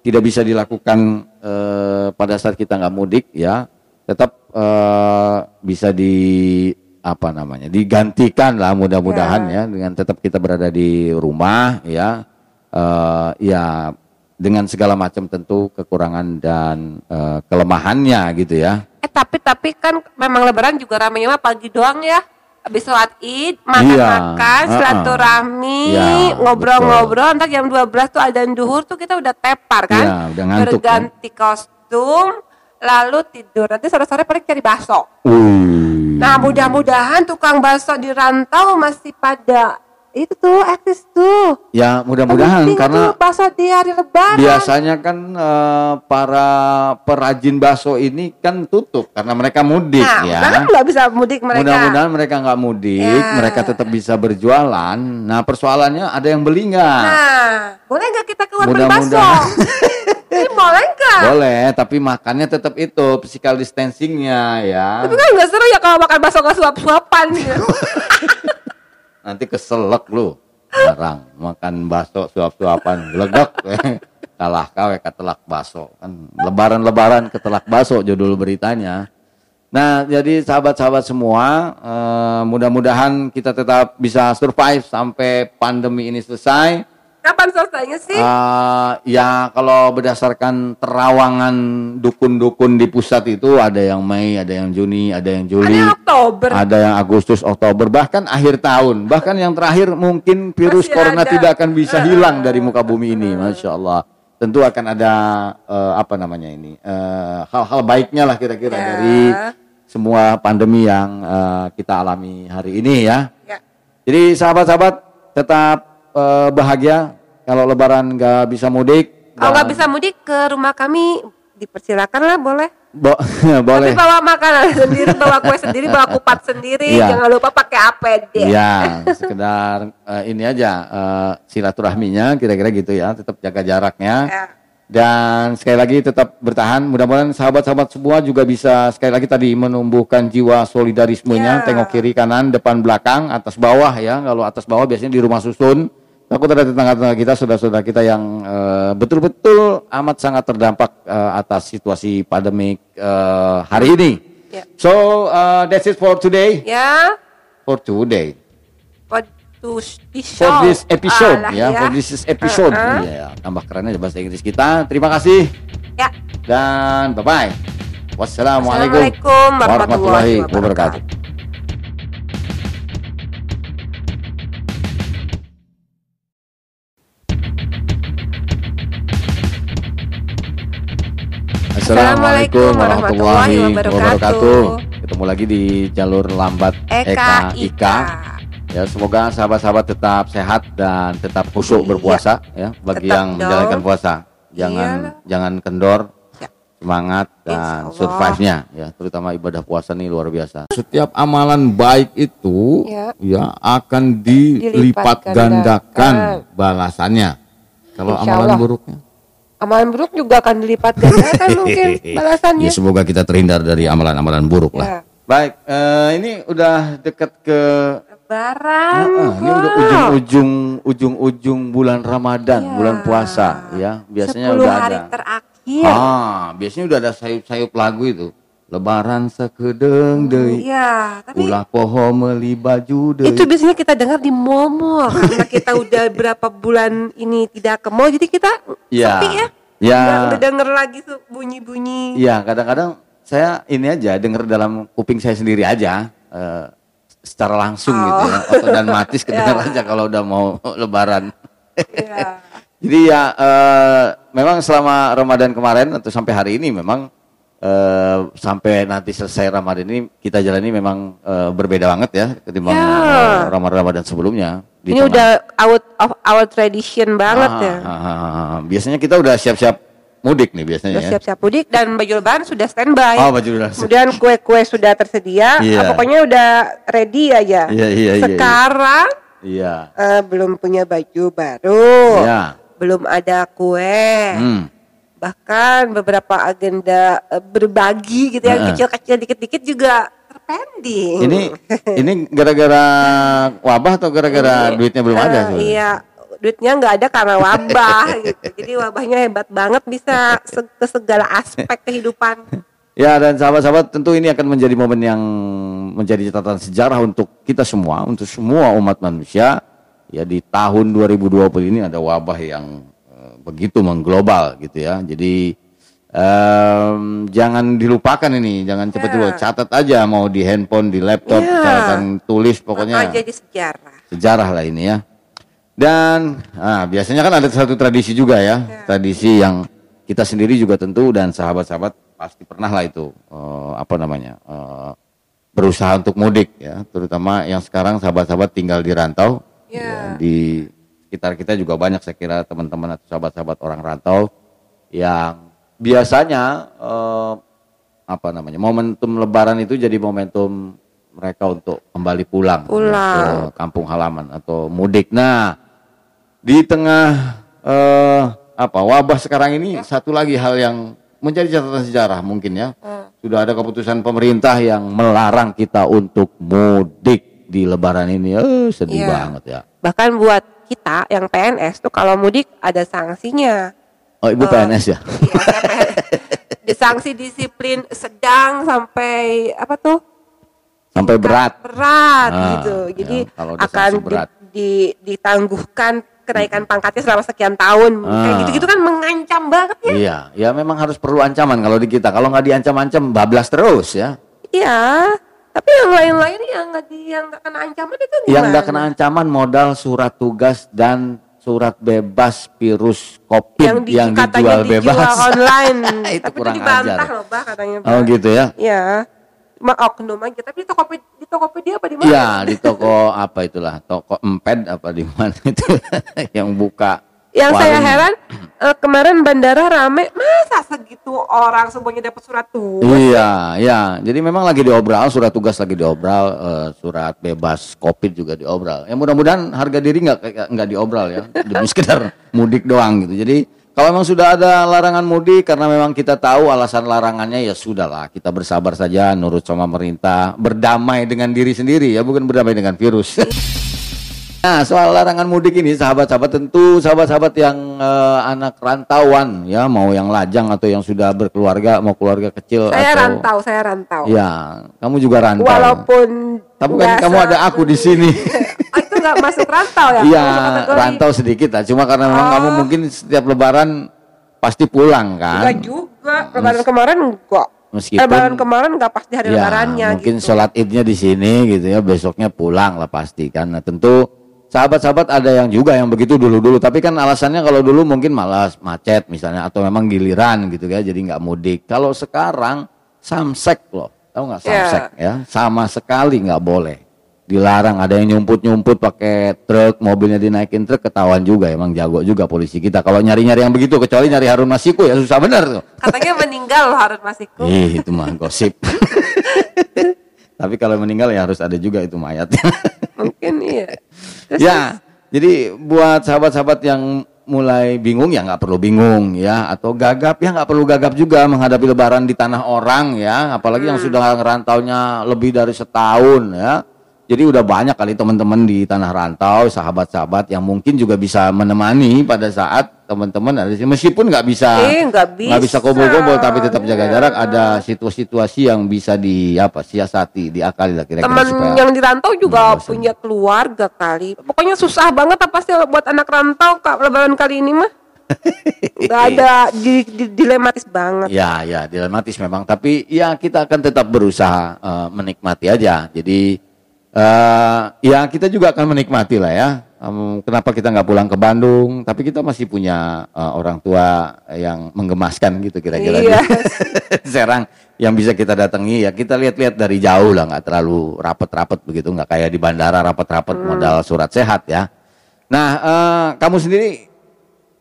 Speaker 1: tidak bisa dilakukan eh, pada saat kita nggak mudik ya tetap eh, bisa di apa namanya digantikan lah mudah-mudahan ya. dengan tetap kita berada di rumah ya Eh, ya dengan segala macam tentu kekurangan dan eh, kelemahannya gitu ya
Speaker 2: Eh tapi tapi kan memang lebaran juga ramenya mah pagi doang ya. Habis sholat Id, makan-makan,
Speaker 1: Iya,
Speaker 2: silaturahmi,
Speaker 1: Iya,
Speaker 2: ngobrol-ngobrol, entar jam 12 tuh ada duhur tuh kita udah tepar kan.
Speaker 1: Iya, udah ngantuk,
Speaker 2: Berganti kostum, lalu tidur. Nanti sore-sore paling cari bakso. Nah, mudah-mudahan tukang bakso di rantau masih pada itu tuh eksis tuh.
Speaker 1: ya mudah-mudahan karena
Speaker 2: tuh bakso di hari lebaran.
Speaker 1: biasanya kan eh, para perajin bakso ini kan tutup karena mereka mudik
Speaker 2: Nah,
Speaker 1: ya.
Speaker 2: kan nggak bisa mudik mereka.
Speaker 1: Mudah-mudahan mereka nggak mudik,
Speaker 2: Ya.
Speaker 1: mereka tetap bisa berjualan. Nah persoalannya ada yang beli nggak?
Speaker 2: Nah, boleh nggak kita keluar beli bakso? Ini boleh nggak?
Speaker 1: Boleh, tapi makannya tetap itu physical distancingnya ya.
Speaker 2: Tapi kan nggak seru ya kalau makan bakso nggak suap-suapan gitu.
Speaker 1: Nanti keselak lu. Barang makan bakso suap-suapan, glegek. Kalah kawe ketelak bakso kan lebaran-lebaran ketelak bakso judul beritanya. Nah, jadi sahabat-sahabat semua, eh, mudah-mudahan kita tetap bisa survive sampai pandemi ini selesai.
Speaker 2: Kapan selesainya sih?
Speaker 1: Eh, ya, kalau berdasarkan terawangan dukun-dukun di pusat itu ada yang Mei, ada yang Juni, ada yang
Speaker 2: Ada
Speaker 1: Juli,
Speaker 2: yang Oktober.
Speaker 1: ada yang Agustus, Oktober, bahkan akhir tahun. Bahkan yang terakhir mungkin virus
Speaker 2: Masih
Speaker 1: corona
Speaker 2: ada.
Speaker 1: tidak akan bisa hilang dari muka bumi ini, masya Allah. Tentu akan ada eh, apa namanya ini eh, hal-hal baiknya lah kira-kira
Speaker 2: Ya.
Speaker 1: dari semua pandemi yang eh, kita alami hari ini ya.
Speaker 2: Ya.
Speaker 1: Jadi sahabat-sahabat tetap bahagia kalau Lebaran nggak bisa mudik.
Speaker 2: Kalau nggak bisa mudik ke rumah kami, dipersilakan lah boleh.
Speaker 1: Bo- boleh.
Speaker 2: Tapi bawa makanan sendiri, bawa kue sendiri, bawa kupat sendiri.
Speaker 1: Iya.
Speaker 2: Jangan lupa pakai APD.
Speaker 1: Iya, sekedar eh, ini aja eh, silaturahminya kira-kira gitu ya, tetap jaga jaraknya.
Speaker 2: Ya.
Speaker 1: Dan sekali lagi tetap bertahan. Mudah-mudahan sahabat-sahabat semua juga bisa sekali lagi tadi menumbuhkan jiwa solidarismenya.
Speaker 2: Ya.
Speaker 1: Tengok kiri kanan, depan belakang, atas bawah ya. Kalau atas bawah biasanya di rumah susun. Takut ada tetangga-tetangga kita, saudara-saudara kita yang eh, betul-betul amat sangat terdampak eh, atas situasi pandemik eh, hari ini.
Speaker 2: Ya.
Speaker 1: So uh, that's it for today.
Speaker 2: Ya,
Speaker 1: For today.
Speaker 2: for to this
Speaker 1: For
Speaker 2: show.
Speaker 1: this episode
Speaker 2: Alah,
Speaker 1: ya, for this is episode.
Speaker 2: Uh-uh.
Speaker 1: Iya, tambah keren aja bahasa Inggris kita. Terima kasih
Speaker 2: Ya.
Speaker 1: dan bye bye. Wassalamualaikum
Speaker 2: Assalamualaikum warahmatullahi
Speaker 1: wabarakatuh. Assalamualaikum warahmatullahi wabarakatuh. Ketemu lagi di jalur lambat
Speaker 2: Eka Ika.
Speaker 1: Ya, semoga sahabat-sahabat tetap sehat dan tetap khusyuk
Speaker 2: Iya.
Speaker 1: berpuasa ya bagi
Speaker 2: Tetap
Speaker 1: yang
Speaker 2: dong.
Speaker 1: menjalankan puasa. Jangan
Speaker 2: Iyalah.
Speaker 1: jangan kendor,
Speaker 2: Ya.
Speaker 1: semangat dan survive-nya ya, terutama ibadah puasa nih luar biasa. Setiap amalan baik itu
Speaker 2: Ya.
Speaker 1: ya akan dilipat
Speaker 2: Dilipat
Speaker 1: gandakan
Speaker 2: gandakan.
Speaker 1: balasannya. Kalau
Speaker 2: Insya
Speaker 1: amalan
Speaker 2: Allah.
Speaker 1: buruknya
Speaker 2: Amalan buruk juga akan dilipat gandakan mungkin balasannya.
Speaker 1: Ya semoga kita terhindar dari amalan-amalan buruk
Speaker 2: Ya.
Speaker 1: lah. Baik, eh, ini udah dekat ke
Speaker 2: Lebaran.
Speaker 1: Ah, ini udah ujung-ujung ujung-ujung bulan Ramadan,
Speaker 2: Iya.
Speaker 1: bulan puasa ya. Biasanya
Speaker 2: 10
Speaker 1: udah
Speaker 2: hari
Speaker 1: ada.
Speaker 2: terakhir.
Speaker 1: Ah, biasanya udah ada sayup-sayup lagu itu. Lebaran sekedeng deui.
Speaker 2: Iya, tapi
Speaker 1: Ulah poho meuli baju deui.
Speaker 2: itu biasanya kita dengar di mall karena kita udah berapa bulan ini tidak ke mall jadi kita
Speaker 1: Iya.
Speaker 2: sepi ya.
Speaker 1: Ya.
Speaker 2: Udah denger lagi tuh bunyi-bunyi.
Speaker 1: Iya, kadang-kadang saya ini aja denger dalam kuping saya sendiri aja eh, secara langsung gitu ya. Atau dan matis kedengar
Speaker 2: Ya.
Speaker 1: aja kalau udah mau lebaran.
Speaker 2: Iya.
Speaker 1: Jadi ya eh, memang selama Ramadan kemarin atau sampai hari ini memang eh, sampai nanti selesai Ramadan ini kita jalani memang eh, berbeda banget ya ketimbang
Speaker 2: Ya.
Speaker 1: eh, Ramadan-Ramadan sebelumnya. Di
Speaker 2: Ini
Speaker 1: tengah-
Speaker 2: udah out of our tradition banget
Speaker 1: Ah,
Speaker 2: ya.
Speaker 1: ah, ah, ah, ah. Biasanya kita udah siap-siap mudik nih biasanya
Speaker 2: Udah
Speaker 1: ya.
Speaker 2: siap-siap mudik dan baju lebaran sudah standby.
Speaker 1: Oh, baju siap.
Speaker 2: Kemudian kue-kue sudah tersedia.
Speaker 1: Iya.
Speaker 2: Ah, pokoknya udah ready aja.
Speaker 1: Iya, iya, iya, iya.
Speaker 2: Sekarang
Speaker 1: Iya.
Speaker 2: eh, belum punya baju baru.
Speaker 1: Iya.
Speaker 2: Belum ada kue.
Speaker 1: Hmm.
Speaker 2: Bahkan beberapa agenda eh, berbagi gitu yang
Speaker 1: Heeh.
Speaker 2: kecil-kecil dikit-dikit juga terpending.
Speaker 1: Ini ini gara-gara wabah atau gara-gara duitnya belum ada
Speaker 2: Eh,
Speaker 1: sebenarnya?
Speaker 2: Iya, duitnya nggak ada karena wabah gitu. Jadi wabahnya hebat banget bisa se- ke segala aspek kehidupan.
Speaker 1: Ya dan sahabat-sahabat tentu ini akan menjadi momen yang menjadi catatan sejarah untuk kita semua, untuk semua umat manusia. Ya di tahun 2020 ini ada wabah yang begitu mengglobal gitu ya. Jadi em, jangan dilupakan ini, jangan cepat
Speaker 2: Ya.
Speaker 1: dulu catat aja mau di handphone, di laptop,
Speaker 2: Ya.
Speaker 1: catatan tulis
Speaker 2: Pokoknya
Speaker 1: pokoknya
Speaker 2: jadi sejarah.
Speaker 1: sejarah lah ini ya. Dan ah, biasanya kan ada satu tradisi juga ya, tradisi yang kita sendiri juga tentu dan sahabat-sahabat pasti pernah lah itu eh, apa namanya eh, berusaha untuk mudik ya, terutama yang sekarang sahabat-sahabat tinggal di rantau,
Speaker 2: Ya.
Speaker 1: ya, di sekitar kita juga banyak saya kira teman-teman atau sahabat-sahabat orang rantau yang biasanya eh, apa namanya momentum Lebaran itu jadi momentum mereka untuk kembali pulang, ya,
Speaker 2: Pulang.
Speaker 1: ke kampung halaman atau mudik. Nah, di tengah eh, apa wabah sekarang ini satu lagi hal yang menjadi catatan sejarah mungkin ya. Sudah ada keputusan pemerintah yang melarang kita untuk mudik di Lebaran ini. Eh, sedih
Speaker 2: Iya.
Speaker 1: banget ya.
Speaker 2: Bahkan buat kita yang PNS tuh kalau mudik ada sanksinya.
Speaker 1: Oh, Ibu PNS ya?
Speaker 2: Iya, sanksi disiplin sedang sampai apa tuh
Speaker 1: Sampai berat.
Speaker 2: berat
Speaker 1: Ah,
Speaker 2: gitu jadi
Speaker 1: ya,
Speaker 2: akan
Speaker 1: berat.
Speaker 2: di- di- ditangguhkan kenaikan pangkatnya selama sekian tahun kayak
Speaker 1: Ah.
Speaker 2: gitu-gitu kan mengancam banget ya
Speaker 1: Iya, ya memang harus perlu ancaman kalau di kita. Kalau nggak diancam-ancam, bablas terus ya.
Speaker 2: iya tapi yang lain-lain yang nggak di yang nggak kena ancaman itu gimana
Speaker 1: Yang nggak kena ancaman modal surat tugas dan surat bebas virus COVID
Speaker 2: yang, di,
Speaker 1: yang, dijual
Speaker 2: dijual
Speaker 1: bebas.
Speaker 2: online
Speaker 1: Itu
Speaker 2: tapi
Speaker 1: kurang
Speaker 2: dibantah
Speaker 1: ajar.
Speaker 2: loh bah katanya
Speaker 1: Oh
Speaker 2: Bah.
Speaker 1: gitu ya.
Speaker 2: Iya. Cuma oknum aja. Tapi di Tokopedia, di Tokopedia apa di mana?
Speaker 1: Iya di toko apa itulah toko emped apa di mana itu yang buka.
Speaker 2: Yang saya heran eh, kemarin bandara rame, masa segitu orang semuanya dapat surat tugas?
Speaker 1: Iya, iya. Jadi memang lagi diobral, surat tugas lagi diobral, eh, surat bebas COVID juga diobral. Ya mudah-mudahan harga diri nggak kayak- nggak diobral ya, demi sekedar mudik doang gitu. Jadi kalau memang sudah ada larangan mudik karena memang kita tahu alasan larangannya ya sudahlah kita bersabar saja, nurut sama pemerintah, berdamai dengan diri sendiri ya, bukan berdamai dengan virus. Nah, soal larangan mudik ini, sahabat-sahabat tentu sahabat-sahabat yang eh, anak rantauan ya, mau yang lajang atau yang sudah berkeluarga, mau keluarga kecil
Speaker 2: Saya
Speaker 1: atau
Speaker 2: rantau, saya rantau.
Speaker 1: Ya, kamu juga rantau.
Speaker 2: Walaupun
Speaker 1: Tapi kan
Speaker 2: nggak
Speaker 1: kamu ada aku di sini.
Speaker 2: Itu nggak masuk rantau ya?
Speaker 1: Iya, rantau sedikit lah. Cuma karena memang
Speaker 2: Oh.
Speaker 1: kamu mungkin setiap lebaran pasti pulang
Speaker 2: Enggak
Speaker 1: kan.
Speaker 2: juga. Lebaran kemarin enggak.
Speaker 1: Meskipun
Speaker 2: Lebaran kemarin enggak pas di hari
Speaker 1: ya,
Speaker 2: lebarannya
Speaker 1: mungkin
Speaker 2: gitu.
Speaker 1: sholat idnya di sini gitu ya, besoknya pulang lah pasti kan. Nah, tentu sahabat-sahabat ada yang juga yang begitu dulu-dulu. Tapi kan alasannya kalau dulu mungkin malas macet misalnya atau memang giliran gitu ya, jadi nggak mudik. Kalau sekarang samsek loh, tahu nggak
Speaker 2: Ya.
Speaker 1: samsek ya? Sama sekali nggak boleh. Dilarang ada yang nyumput-nyumput pakai truk, mobilnya dinaikin truk ketahuan juga emang jago juga polisi kita. Kalau nyari-nyari yang begitu kecuali nyari Harun Masiku ya susah bener tuh.
Speaker 2: Katanya meninggal loh Harun Masiku.
Speaker 1: Ih, itu mah gosip. Tapi kalau meninggal ya harus ada juga itu mayatnya.
Speaker 2: Mungkin iya. Terus
Speaker 1: ya, jadi buat sahabat-sahabat yang mulai bingung ya nggak perlu bingung ya. Atau gagap ya nggak perlu gagap juga menghadapi lebaran di tanah orang ya. Apalagi yang sudah ngerantaunya lebih dari setahun ya. Jadi udah banyak kali teman-teman di tanah rantau sahabat-sahabat yang mungkin juga bisa menemani pada saat teman-teman ada di meskipun nggak bisa
Speaker 2: Eh, nggak
Speaker 1: nggak bisa
Speaker 2: bisa.
Speaker 1: kumpul-kumpul tapi tetap jaga
Speaker 2: Iya.
Speaker 1: jarak ada situasi-situasi yang bisa di apa siasati diakali lah kira-kira
Speaker 2: teman
Speaker 1: supaya
Speaker 2: yang di rantau juga
Speaker 1: nggak bosan.
Speaker 2: punya keluarga kali. Pokoknya susah banget apa sih buat anak rantau kak lebaran kali ini mah. Gak ada di, di- dilematis banget.
Speaker 1: Ya, ya, dilematis memang. Tapi ya kita akan tetap berusaha eh, menikmati aja. Jadi eh ya kita juga akan menikmati lah ya. Em, kenapa kita nggak pulang ke Bandung? Tapi kita masih punya eh, orang tua yang menggemaskan gitu kira-kira.
Speaker 2: Iya.
Speaker 1: di Serang yang bisa kita datangi ya kita lihat-lihat dari jauh lah nggak terlalu rapet-rapet begitu nggak kayak di bandara rapet-rapet
Speaker 2: Hmm.
Speaker 1: modal surat sehat ya. Nah eh, kamu sendiri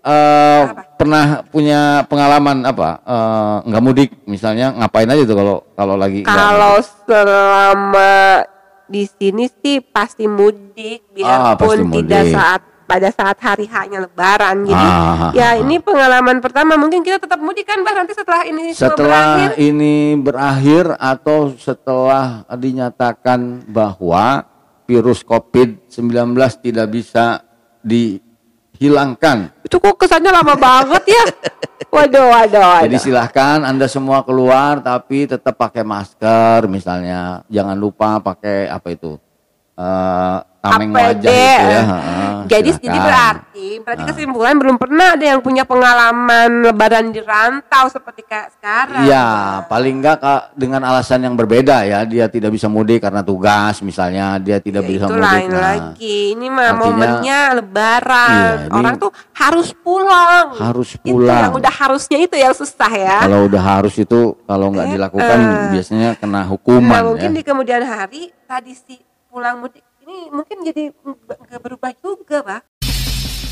Speaker 1: eh pernah punya pengalaman apa eh, nggak mudik misalnya ngapain aja tuh kalau kalau lagi
Speaker 2: Kalau selama di sini sih pasti mudik
Speaker 1: Ah,
Speaker 2: biarpun tidak
Speaker 1: mudik.
Speaker 2: saat pada saat hari hanya lebaran. Jadi
Speaker 1: Ah,
Speaker 2: ya ini pengalaman pertama mungkin kita tetap mudik kan Bah nanti setelah ini
Speaker 1: setelah
Speaker 2: berakhir.
Speaker 1: ini berakhir atau setelah dinyatakan bahwa virus COVID-19 tidak bisa dihilangkan.
Speaker 2: Itu kok kesannya lama banget ya. Waduh, waduh, waduh.
Speaker 1: Jadi silahkan Anda semua keluar tapi tetap pakai masker misalnya. Jangan lupa pakai apa itu? Eh tameng
Speaker 2: APD,
Speaker 1: wajah itu ya.
Speaker 2: eh.
Speaker 1: Heeh,
Speaker 2: Jadi jadi berarti berarti kesimpulan belum pernah ada yang punya pengalaman lebaran di rantau seperti kayak sekarang.
Speaker 1: Iya, paling enggak Kak, dengan alasan yang berbeda ya. Dia tidak bisa mudik karena tugas misalnya, dia tidak
Speaker 2: Ya,
Speaker 1: bisa
Speaker 2: itu
Speaker 1: mudik.
Speaker 2: lain
Speaker 1: Nah,
Speaker 2: lagi. Ini mah
Speaker 1: artinya-
Speaker 2: momennya lebaran.
Speaker 1: Iya, ini-
Speaker 2: Orang tuh harus pulang.
Speaker 1: Harus
Speaker 2: Itu
Speaker 1: pulang.
Speaker 2: yang udah harusnya itu yang susah ya.
Speaker 1: Kalau udah harus itu kalau nggak
Speaker 2: Eh,
Speaker 1: dilakukan
Speaker 2: eh.
Speaker 1: biasanya kena
Speaker 2: Nah,
Speaker 1: hukuman
Speaker 2: mungkin
Speaker 1: ya.
Speaker 2: di kemudian hari tradisi pulang mudik ini mungkin jadi nggak berubah juga, Pak.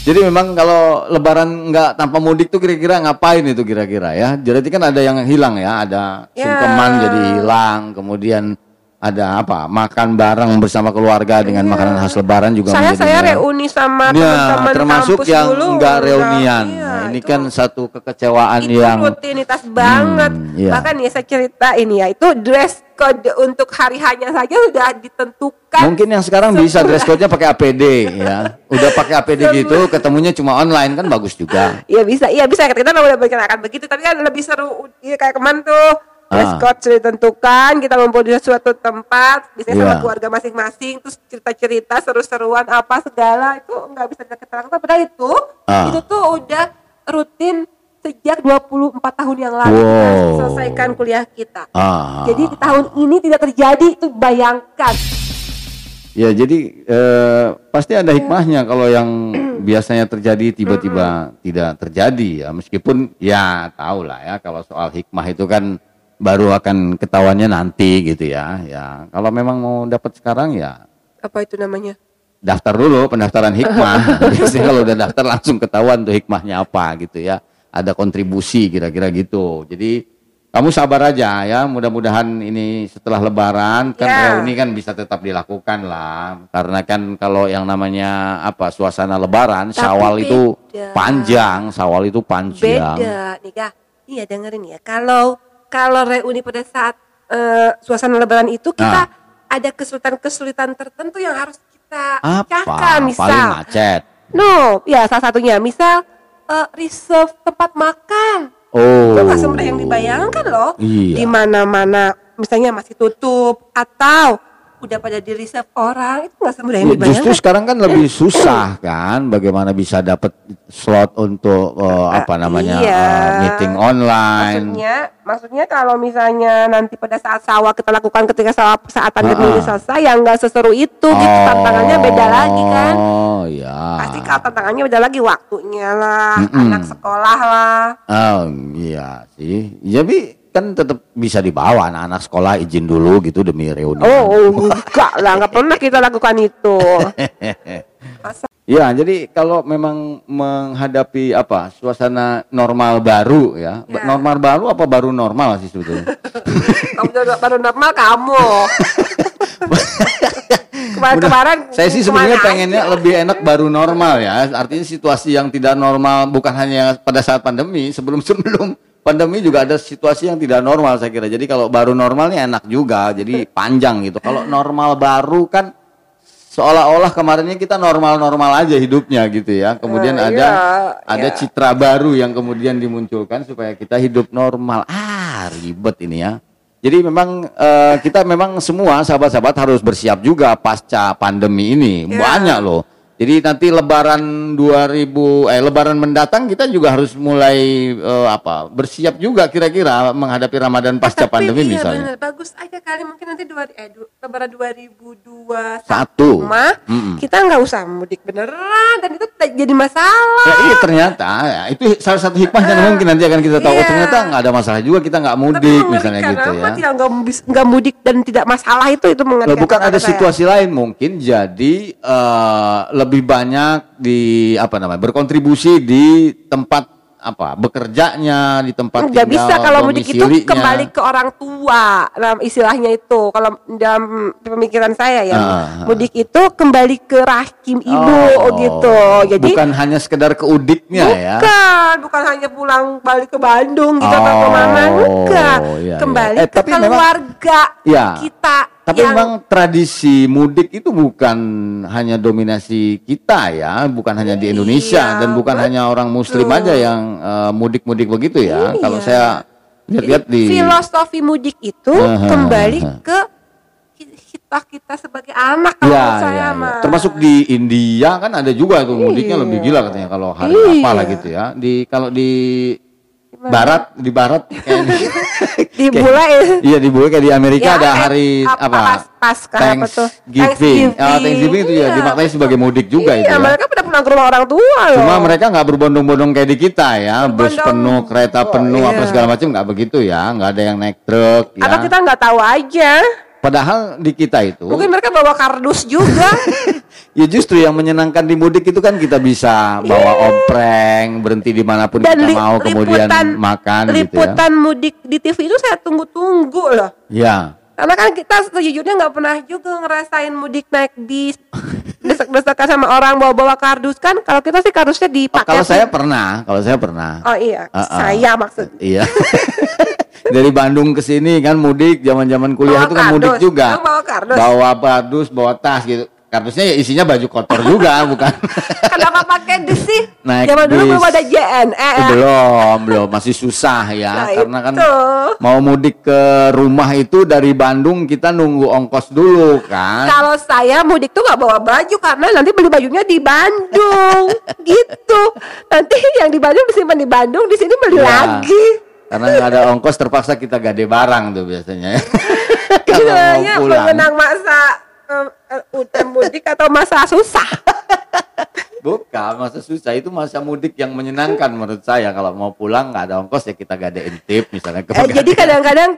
Speaker 1: Jadi memang kalau lebaran nggak tanpa mudik tuh kira-kira ngapain itu kira-kira ya? Jadi kan ada yang hilang ya, ada
Speaker 2: Ya.
Speaker 1: sungkeman jadi hilang, kemudian ada apa makan bareng bersama keluarga dengan makanan khas lebaran juga
Speaker 2: saya
Speaker 1: menjadi
Speaker 2: saya reuni sama
Speaker 1: Ya,
Speaker 2: teman-teman
Speaker 1: termasuk
Speaker 2: kampus
Speaker 1: yang
Speaker 2: dulu
Speaker 1: enggak reunian.
Speaker 2: Iya,
Speaker 1: Nah, ini
Speaker 2: itu-
Speaker 1: kan satu kekecewaan
Speaker 2: itu
Speaker 1: yang
Speaker 2: rutinitas banget.
Speaker 1: iya.
Speaker 2: Bahkan ya saya cerita ini ya, itu dress code untuk hari hanya saja sudah ditentukan.
Speaker 1: mungkin yang sekarang bisa dress code-nya pakai APD ya. Udah pakai APD gitu, ketemunya cuma online kan bagus juga.
Speaker 2: Iya bisa, iya bisa. Kita udah berkenakan begitu, tapi kan lebih seru. Iya kayak kemarin tuh. Dress
Speaker 1: Ah.
Speaker 2: code sudah ditentukan, kita ngumpul di suatu tempat, biasanya sama
Speaker 1: Iya.
Speaker 2: keluarga masing-masing, terus cerita-cerita, seru-seruan apa segala itu nggak bisa kita lakukan. Padahal itu,
Speaker 1: Ah.
Speaker 2: itu tuh udah rutin sejak 24 tahun yang lalu kita
Speaker 1: Wow.
Speaker 2: selesaikan kuliah kita.
Speaker 1: Ah.
Speaker 2: Jadi di tahun ini tidak terjadi itu bayangkan.
Speaker 1: Ya jadi eh, pasti ada hikmahnya kalau yang biasanya terjadi tiba-tiba tidak terjadi ya meskipun ya tahu lah ya kalau soal hikmah itu kan baru akan ketahuannya nanti gitu ya ya kalau memang mau dapat sekarang ya
Speaker 2: Apa itu namanya?
Speaker 1: daftar dulu pendaftaran hikmah biasanya kalau udah daftar langsung ketahuan tuh hikmahnya apa gitu ya ada kontribusi kira-kira gitu jadi kamu sabar aja ya mudah-mudahan ini setelah lebaran kan
Speaker 2: Ya.
Speaker 1: reuni kan bisa tetap dilakukan lah karena kan kalau yang namanya apa suasana lebaran
Speaker 2: Tapi
Speaker 1: syawal itu
Speaker 2: beda.
Speaker 1: panjang syawal itu panjang
Speaker 2: Beda, Nika. Iya dengerin ya. Kalau kalau reuni pada saat eh, suasana lebaran itu kita
Speaker 1: Nah.
Speaker 2: ada kesulitan-kesulitan tertentu yang harus kita
Speaker 1: apa
Speaker 2: pecahkan. Misal,
Speaker 1: paling macet
Speaker 2: no, ya salah satunya. Misal eh, reserve tempat makan.
Speaker 1: oh
Speaker 2: Itu nggak semudah yang dibayangkan loh.
Speaker 1: Iya.
Speaker 2: Di mana-mana, misalnya masih tutup atau udah pada di reserve orang itu nggak semudah yang
Speaker 1: Ya,
Speaker 2: dibayangkan.
Speaker 1: justru sekarang kan lebih susah kan bagaimana bisa dapat slot untuk eh, apa namanya
Speaker 2: iya.
Speaker 1: eh, meeting online.
Speaker 2: Maksudnya, maksudnya kalau misalnya nanti pada saat sawah kita lakukan ketika sawah saat pandemi ini
Speaker 1: Ah.
Speaker 2: selesai, yang nggak seseru itu gitu tantangannya beda lagi kan.
Speaker 1: Oh ya.
Speaker 2: Pasti kalau tantangannya beda lagi waktunya lah,
Speaker 1: Mm-mm.
Speaker 2: anak sekolah lah.
Speaker 1: Oh iya sih. Jadi kan tetap bisa dibawa anak-anak sekolah izin dulu gitu demi reuni.
Speaker 2: Oh, oh, enggak lah, nggak pernah kita lakukan itu. Masa-
Speaker 1: Ya, jadi kalau memang menghadapi apa suasana normal baru ya,
Speaker 2: Ya.
Speaker 1: normal baru apa baru normal sih sebetulnya?
Speaker 2: Kamu baru- normal kamu. Kemarin-kemarin
Speaker 1: Saya sih sebenarnya pengennya
Speaker 2: aja?
Speaker 1: lebih enak baru normal ya. Artinya situasi yang tidak normal bukan hanya pada saat pandemi, sebelum-sebelum pandemi juga ada situasi yang tidak normal saya kira. Jadi kalau baru normalnya enak juga, jadi panjang gitu. Kalau normal baru kan seolah-olah kemarinnya kita normal-normal aja hidupnya gitu ya. Kemudian
Speaker 2: Nah,
Speaker 1: ada
Speaker 2: iya,
Speaker 1: ada
Speaker 2: iya.
Speaker 1: citra baru yang kemudian dimunculkan supaya kita hidup normal. Ah, ribet ini ya. Jadi memang eh, kita memang semua sahabat-sahabat harus bersiap juga pasca pandemi ini.
Speaker 2: Ya.
Speaker 1: Banyak loh. Jadi nanti lebaran 2000 eh lebaran mendatang kita juga harus mulai eh, apa? bersiap juga kira-kira menghadapi Ramadan pasca
Speaker 2: Tapi
Speaker 1: pandemi
Speaker 2: iya
Speaker 1: misalnya.
Speaker 2: bener, bagus aja kali mungkin nanti dua eh du, lebaran 2021
Speaker 1: Satu.
Speaker 2: mah
Speaker 1: Mm-mm.
Speaker 2: kita nggak usah mudik beneran dan itu jadi masalah.
Speaker 1: Ya, iya ternyata ya, itu salah satu hikmahnya mungkin nanti akan kita tahu. Oh,
Speaker 2: Iya.
Speaker 1: ternyata nggak ada masalah juga kita nggak
Speaker 2: Tapi
Speaker 1: mudik misalnya
Speaker 2: mengerikan
Speaker 1: gitu ya.
Speaker 2: tidak nggak mudik dan tidak masalah itu itu mengerikan.
Speaker 1: bukan ada
Speaker 2: saya.
Speaker 1: situasi lain mungkin jadi eh, lebih banyak di apa namanya berkontribusi di tempat apa bekerjanya di tempat
Speaker 2: nggak
Speaker 1: tinggal,
Speaker 2: bisa kalau mudik itu kembali ke orang tua nah, istilahnya itu kalau dalam pemikiran saya ya
Speaker 1: Ah.
Speaker 2: mudik itu kembali ke rahim ibu
Speaker 1: Oh,
Speaker 2: gitu jadi
Speaker 1: bukan hanya sekedar ke udiknya ya
Speaker 2: bukan bukan hanya pulang balik ke Bandung gitu atau
Speaker 1: Oh,
Speaker 2: ke mana enggak
Speaker 1: iya, iya.
Speaker 2: kembali
Speaker 1: Eh,
Speaker 2: ke
Speaker 1: tapi memang-
Speaker 2: keluarga
Speaker 1: Ya.
Speaker 2: kita
Speaker 1: Tapi
Speaker 2: yang
Speaker 1: memang tradisi mudik itu bukan hanya dominasi kita ya, bukan hanya di Indonesia
Speaker 2: Iya,
Speaker 1: dan bukan
Speaker 2: betul.
Speaker 1: hanya orang Muslim aja yang eh, mudik-mudik begitu ya.
Speaker 2: Iya.
Speaker 1: Kalau saya lihat-lihat di
Speaker 2: filosofi mudik itu
Speaker 1: Aha,
Speaker 2: kembali ke kita kita sebagai anak kalau
Speaker 1: Ya,
Speaker 2: saya
Speaker 1: ya, ya.
Speaker 2: mah.
Speaker 1: Termasuk di India kan ada juga tuh mudiknya
Speaker 2: Iya.
Speaker 1: lebih gila katanya kalau hari
Speaker 2: Iya.
Speaker 1: apa lah gitu ya. Di kalau di barat di barat kayaknya
Speaker 2: di
Speaker 1: kayak-
Speaker 2: bule
Speaker 1: Iya di bule kayak di Amerika
Speaker 2: Ya,
Speaker 1: ada hari
Speaker 2: apa,
Speaker 1: apa?
Speaker 2: pas- Paskah apa tuh?
Speaker 1: Thanksgiving.
Speaker 2: Thanksgiving.
Speaker 1: Ah, Thanksgiving itu ya
Speaker 2: Iya,
Speaker 1: dimaknai sebagai mudik juga
Speaker 2: iya,
Speaker 1: itu ya.
Speaker 2: mereka pada pulang ke rumah orang tua loh.
Speaker 1: Cuma mereka nggak berbondong-bondong kayak di kita ya, bus penuh, kereta
Speaker 2: Oh,
Speaker 1: penuh, apa
Speaker 2: iya.
Speaker 1: segala macam nggak begitu ya, nggak ada yang naik truk ya.
Speaker 2: Atau kita nggak tahu aja.
Speaker 1: Padahal di kita itu,
Speaker 2: Mungkin mereka bawa kardus juga.
Speaker 1: ya justru yang menyenangkan di mudik itu kan kita bisa bawa ompreng, berhenti di mana pun kita
Speaker 2: Dan li-
Speaker 1: mau, kemudian
Speaker 2: liputan-
Speaker 1: makan gitu ya.
Speaker 2: liputan mudik di TV itu saya tunggu-tunggu loh.
Speaker 1: Ya,
Speaker 2: Karena kan kita sejujurnya nggak pernah juga ngerasain mudik naik bis desek-desekan sama orang bawa-bawa kardus kan. Kalau kita sih kardusnya
Speaker 1: Oh,
Speaker 2: dipakai.
Speaker 1: kalau saya pernah, kalau saya pernah.
Speaker 2: Oh iya,
Speaker 1: Ah, ah.
Speaker 2: saya maksud.
Speaker 1: Iya. Dari Bandung ke sini kan mudik, zaman-zaman kuliah
Speaker 2: Bawa
Speaker 1: itu kan mudik
Speaker 2: kardus.
Speaker 1: juga.
Speaker 2: Emang bawa kardus?
Speaker 1: Bawa kardus, bawa tas gitu. Kardusnya ya isinya baju kotor juga, bukan?
Speaker 2: Kenapa pakai dus sih?
Speaker 1: Naik
Speaker 2: Zaman dulu belum ada JNE. ya.
Speaker 1: belum, belum, masih susah ya.
Speaker 2: Nah,
Speaker 1: karena kan
Speaker 2: itu.
Speaker 1: mau mudik ke rumah itu dari Bandung kita nunggu ongkos dulu kan.
Speaker 2: Kalau saya mudik tuh nggak bawa baju karena nanti beli bajunya di Bandung, gitu. Nanti yang di Bandung disimpan di Bandung, di sini beli
Speaker 1: Ya.
Speaker 2: lagi.
Speaker 1: Karena nggak ada ongkos terpaksa kita gade barang tuh biasanya. Kalau mau pulang.
Speaker 2: mengenang masa eh, eh, mudik atau masa susah.
Speaker 1: Bukan, masa susah itu masa mudik yang menyenangkan menurut saya. Kalau mau pulang nggak ada ongkos ya kita gadein tip misalnya. ke
Speaker 2: Eh, jadi kadang-kadang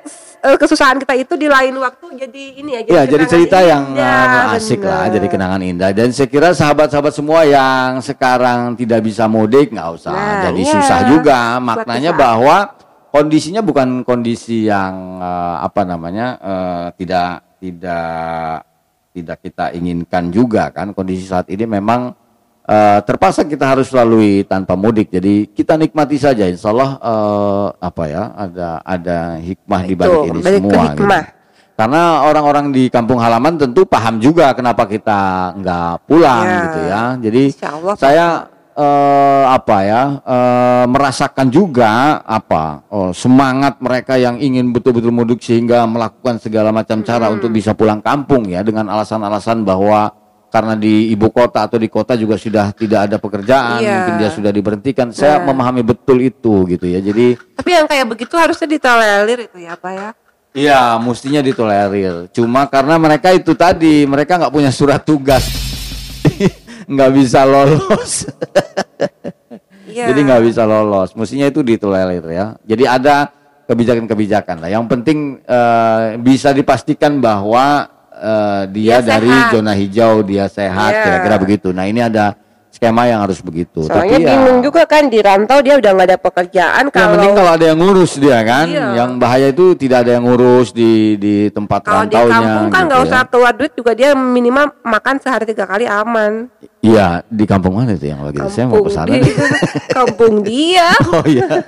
Speaker 2: kesusahan kita itu di lain waktu jadi ini ya.
Speaker 1: Ya, jadi cerita yang uh, asik lah,
Speaker 2: bener.
Speaker 1: jadi kenangan indah. Dan saya kira sahabat-sahabat semua yang sekarang tidak bisa mudik nggak usah
Speaker 2: Nah,
Speaker 1: jadi
Speaker 2: iya.
Speaker 1: susah juga. Maknanya bahwa kondisinya bukan kondisi yang uh, apa namanya uh, tidak tidak tidak kita inginkan juga kan. Kondisi saat ini memang uh, terpaksa kita harus lalui tanpa mudik. Jadi kita nikmati saja. Insya Allah uh, apa ya ada ada hikmah di balik ini semua. gitu. Karena orang-orang di kampung halaman tentu paham juga kenapa kita nggak pulang
Speaker 2: Ya.
Speaker 1: gitu ya. Jadi saya eh, apa ya eh, merasakan juga apa oh, semangat mereka yang ingin betul-betul mudik sehingga melakukan segala macam cara untuk bisa pulang kampung ya dengan alasan-alasan bahwa karena di ibu kota atau di kota juga sudah tidak ada pekerjaan,
Speaker 2: Iya.
Speaker 1: mungkin dia sudah diberhentikan. Saya
Speaker 2: Nah.
Speaker 1: memahami betul itu gitu ya. Jadi
Speaker 2: Tapi yang kayak begitu harusnya ditolerir itu ya, Pak ya.
Speaker 1: Iya, mestinya ditolerir. Cuma karena mereka itu tadi, mereka nggak punya surat tugas, nggak bisa lolos.
Speaker 2: Iya.
Speaker 1: Jadi nggak bisa lolos. Mestinya itu ditolerir ya. Jadi ada kebijakan-kebijakan lah. Yang penting eh, bisa dipastikan bahwa eh, dia,
Speaker 2: Dia
Speaker 1: dari
Speaker 2: sehat.
Speaker 1: zona hijau, dia sehat,
Speaker 2: Iya.
Speaker 1: kira-kira begitu. Nah ini ada skema yang harus begitu.
Speaker 2: Soalnya
Speaker 1: ya-
Speaker 2: bingung juga kan di rantau dia udah nggak ada pekerjaan
Speaker 1: yang
Speaker 2: kalau
Speaker 1: penting kalau ada yang ngurus dia kan,
Speaker 2: Iya.
Speaker 1: yang bahaya itu tidak ada yang ngurus di di tempat
Speaker 2: kalau di
Speaker 1: rantaunya.
Speaker 2: kampung kan
Speaker 1: gitu
Speaker 2: nggak
Speaker 1: ya.
Speaker 2: usah keluar duit juga dia minimal makan sehari tiga kali aman.
Speaker 1: Iya, di kampung mana itu yang lagi? Saya mau ke sana.
Speaker 2: di- kampung dia.
Speaker 1: oh iya.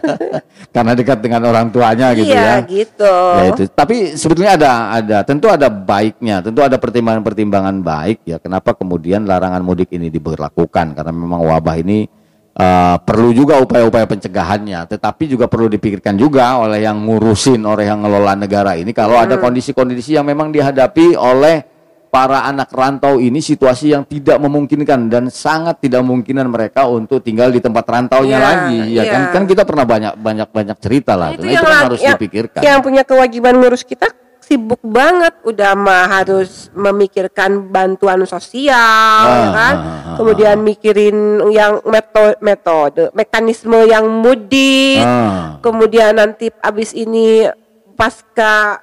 Speaker 1: Karena dekat dengan orang tuanya gitu
Speaker 2: iya
Speaker 1: ya.
Speaker 2: gitu.
Speaker 1: Ya itu. Tapi sebetulnya ada ada tentu ada baiknya, tentu ada pertimbangan-pertimbangan baik ya. Kenapa kemudian larangan mudik ini diberlakukan? Karena memang wabah ini eh, perlu juga upaya-upaya pencegahannya, tetapi juga perlu dipikirkan juga oleh yang ngurusin, oleh yang ngelola negara ini kalau ada kondisi-kondisi yang memang dihadapi oleh para anak rantau ini situasi yang tidak memungkinkan dan sangat tidak memungkinkan mereka untuk tinggal di tempat rantaunya
Speaker 2: Iya,
Speaker 1: lagi ya kan
Speaker 2: iya.
Speaker 1: kan kita pernah banyak banyak banyak cerita lah
Speaker 2: itu
Speaker 1: Nah,
Speaker 2: yang,
Speaker 1: itu kan harus
Speaker 2: yang-
Speaker 1: dipikirkan
Speaker 2: yang punya kewajiban ngurus kita sibuk banget udah mah harus memikirkan bantuan sosial
Speaker 1: Ah,
Speaker 2: ya kan
Speaker 1: ah, ah,
Speaker 2: kemudian mikirin yang metode metode mekanisme yang mudik
Speaker 1: Ah.
Speaker 2: kemudian nanti abis ini pasca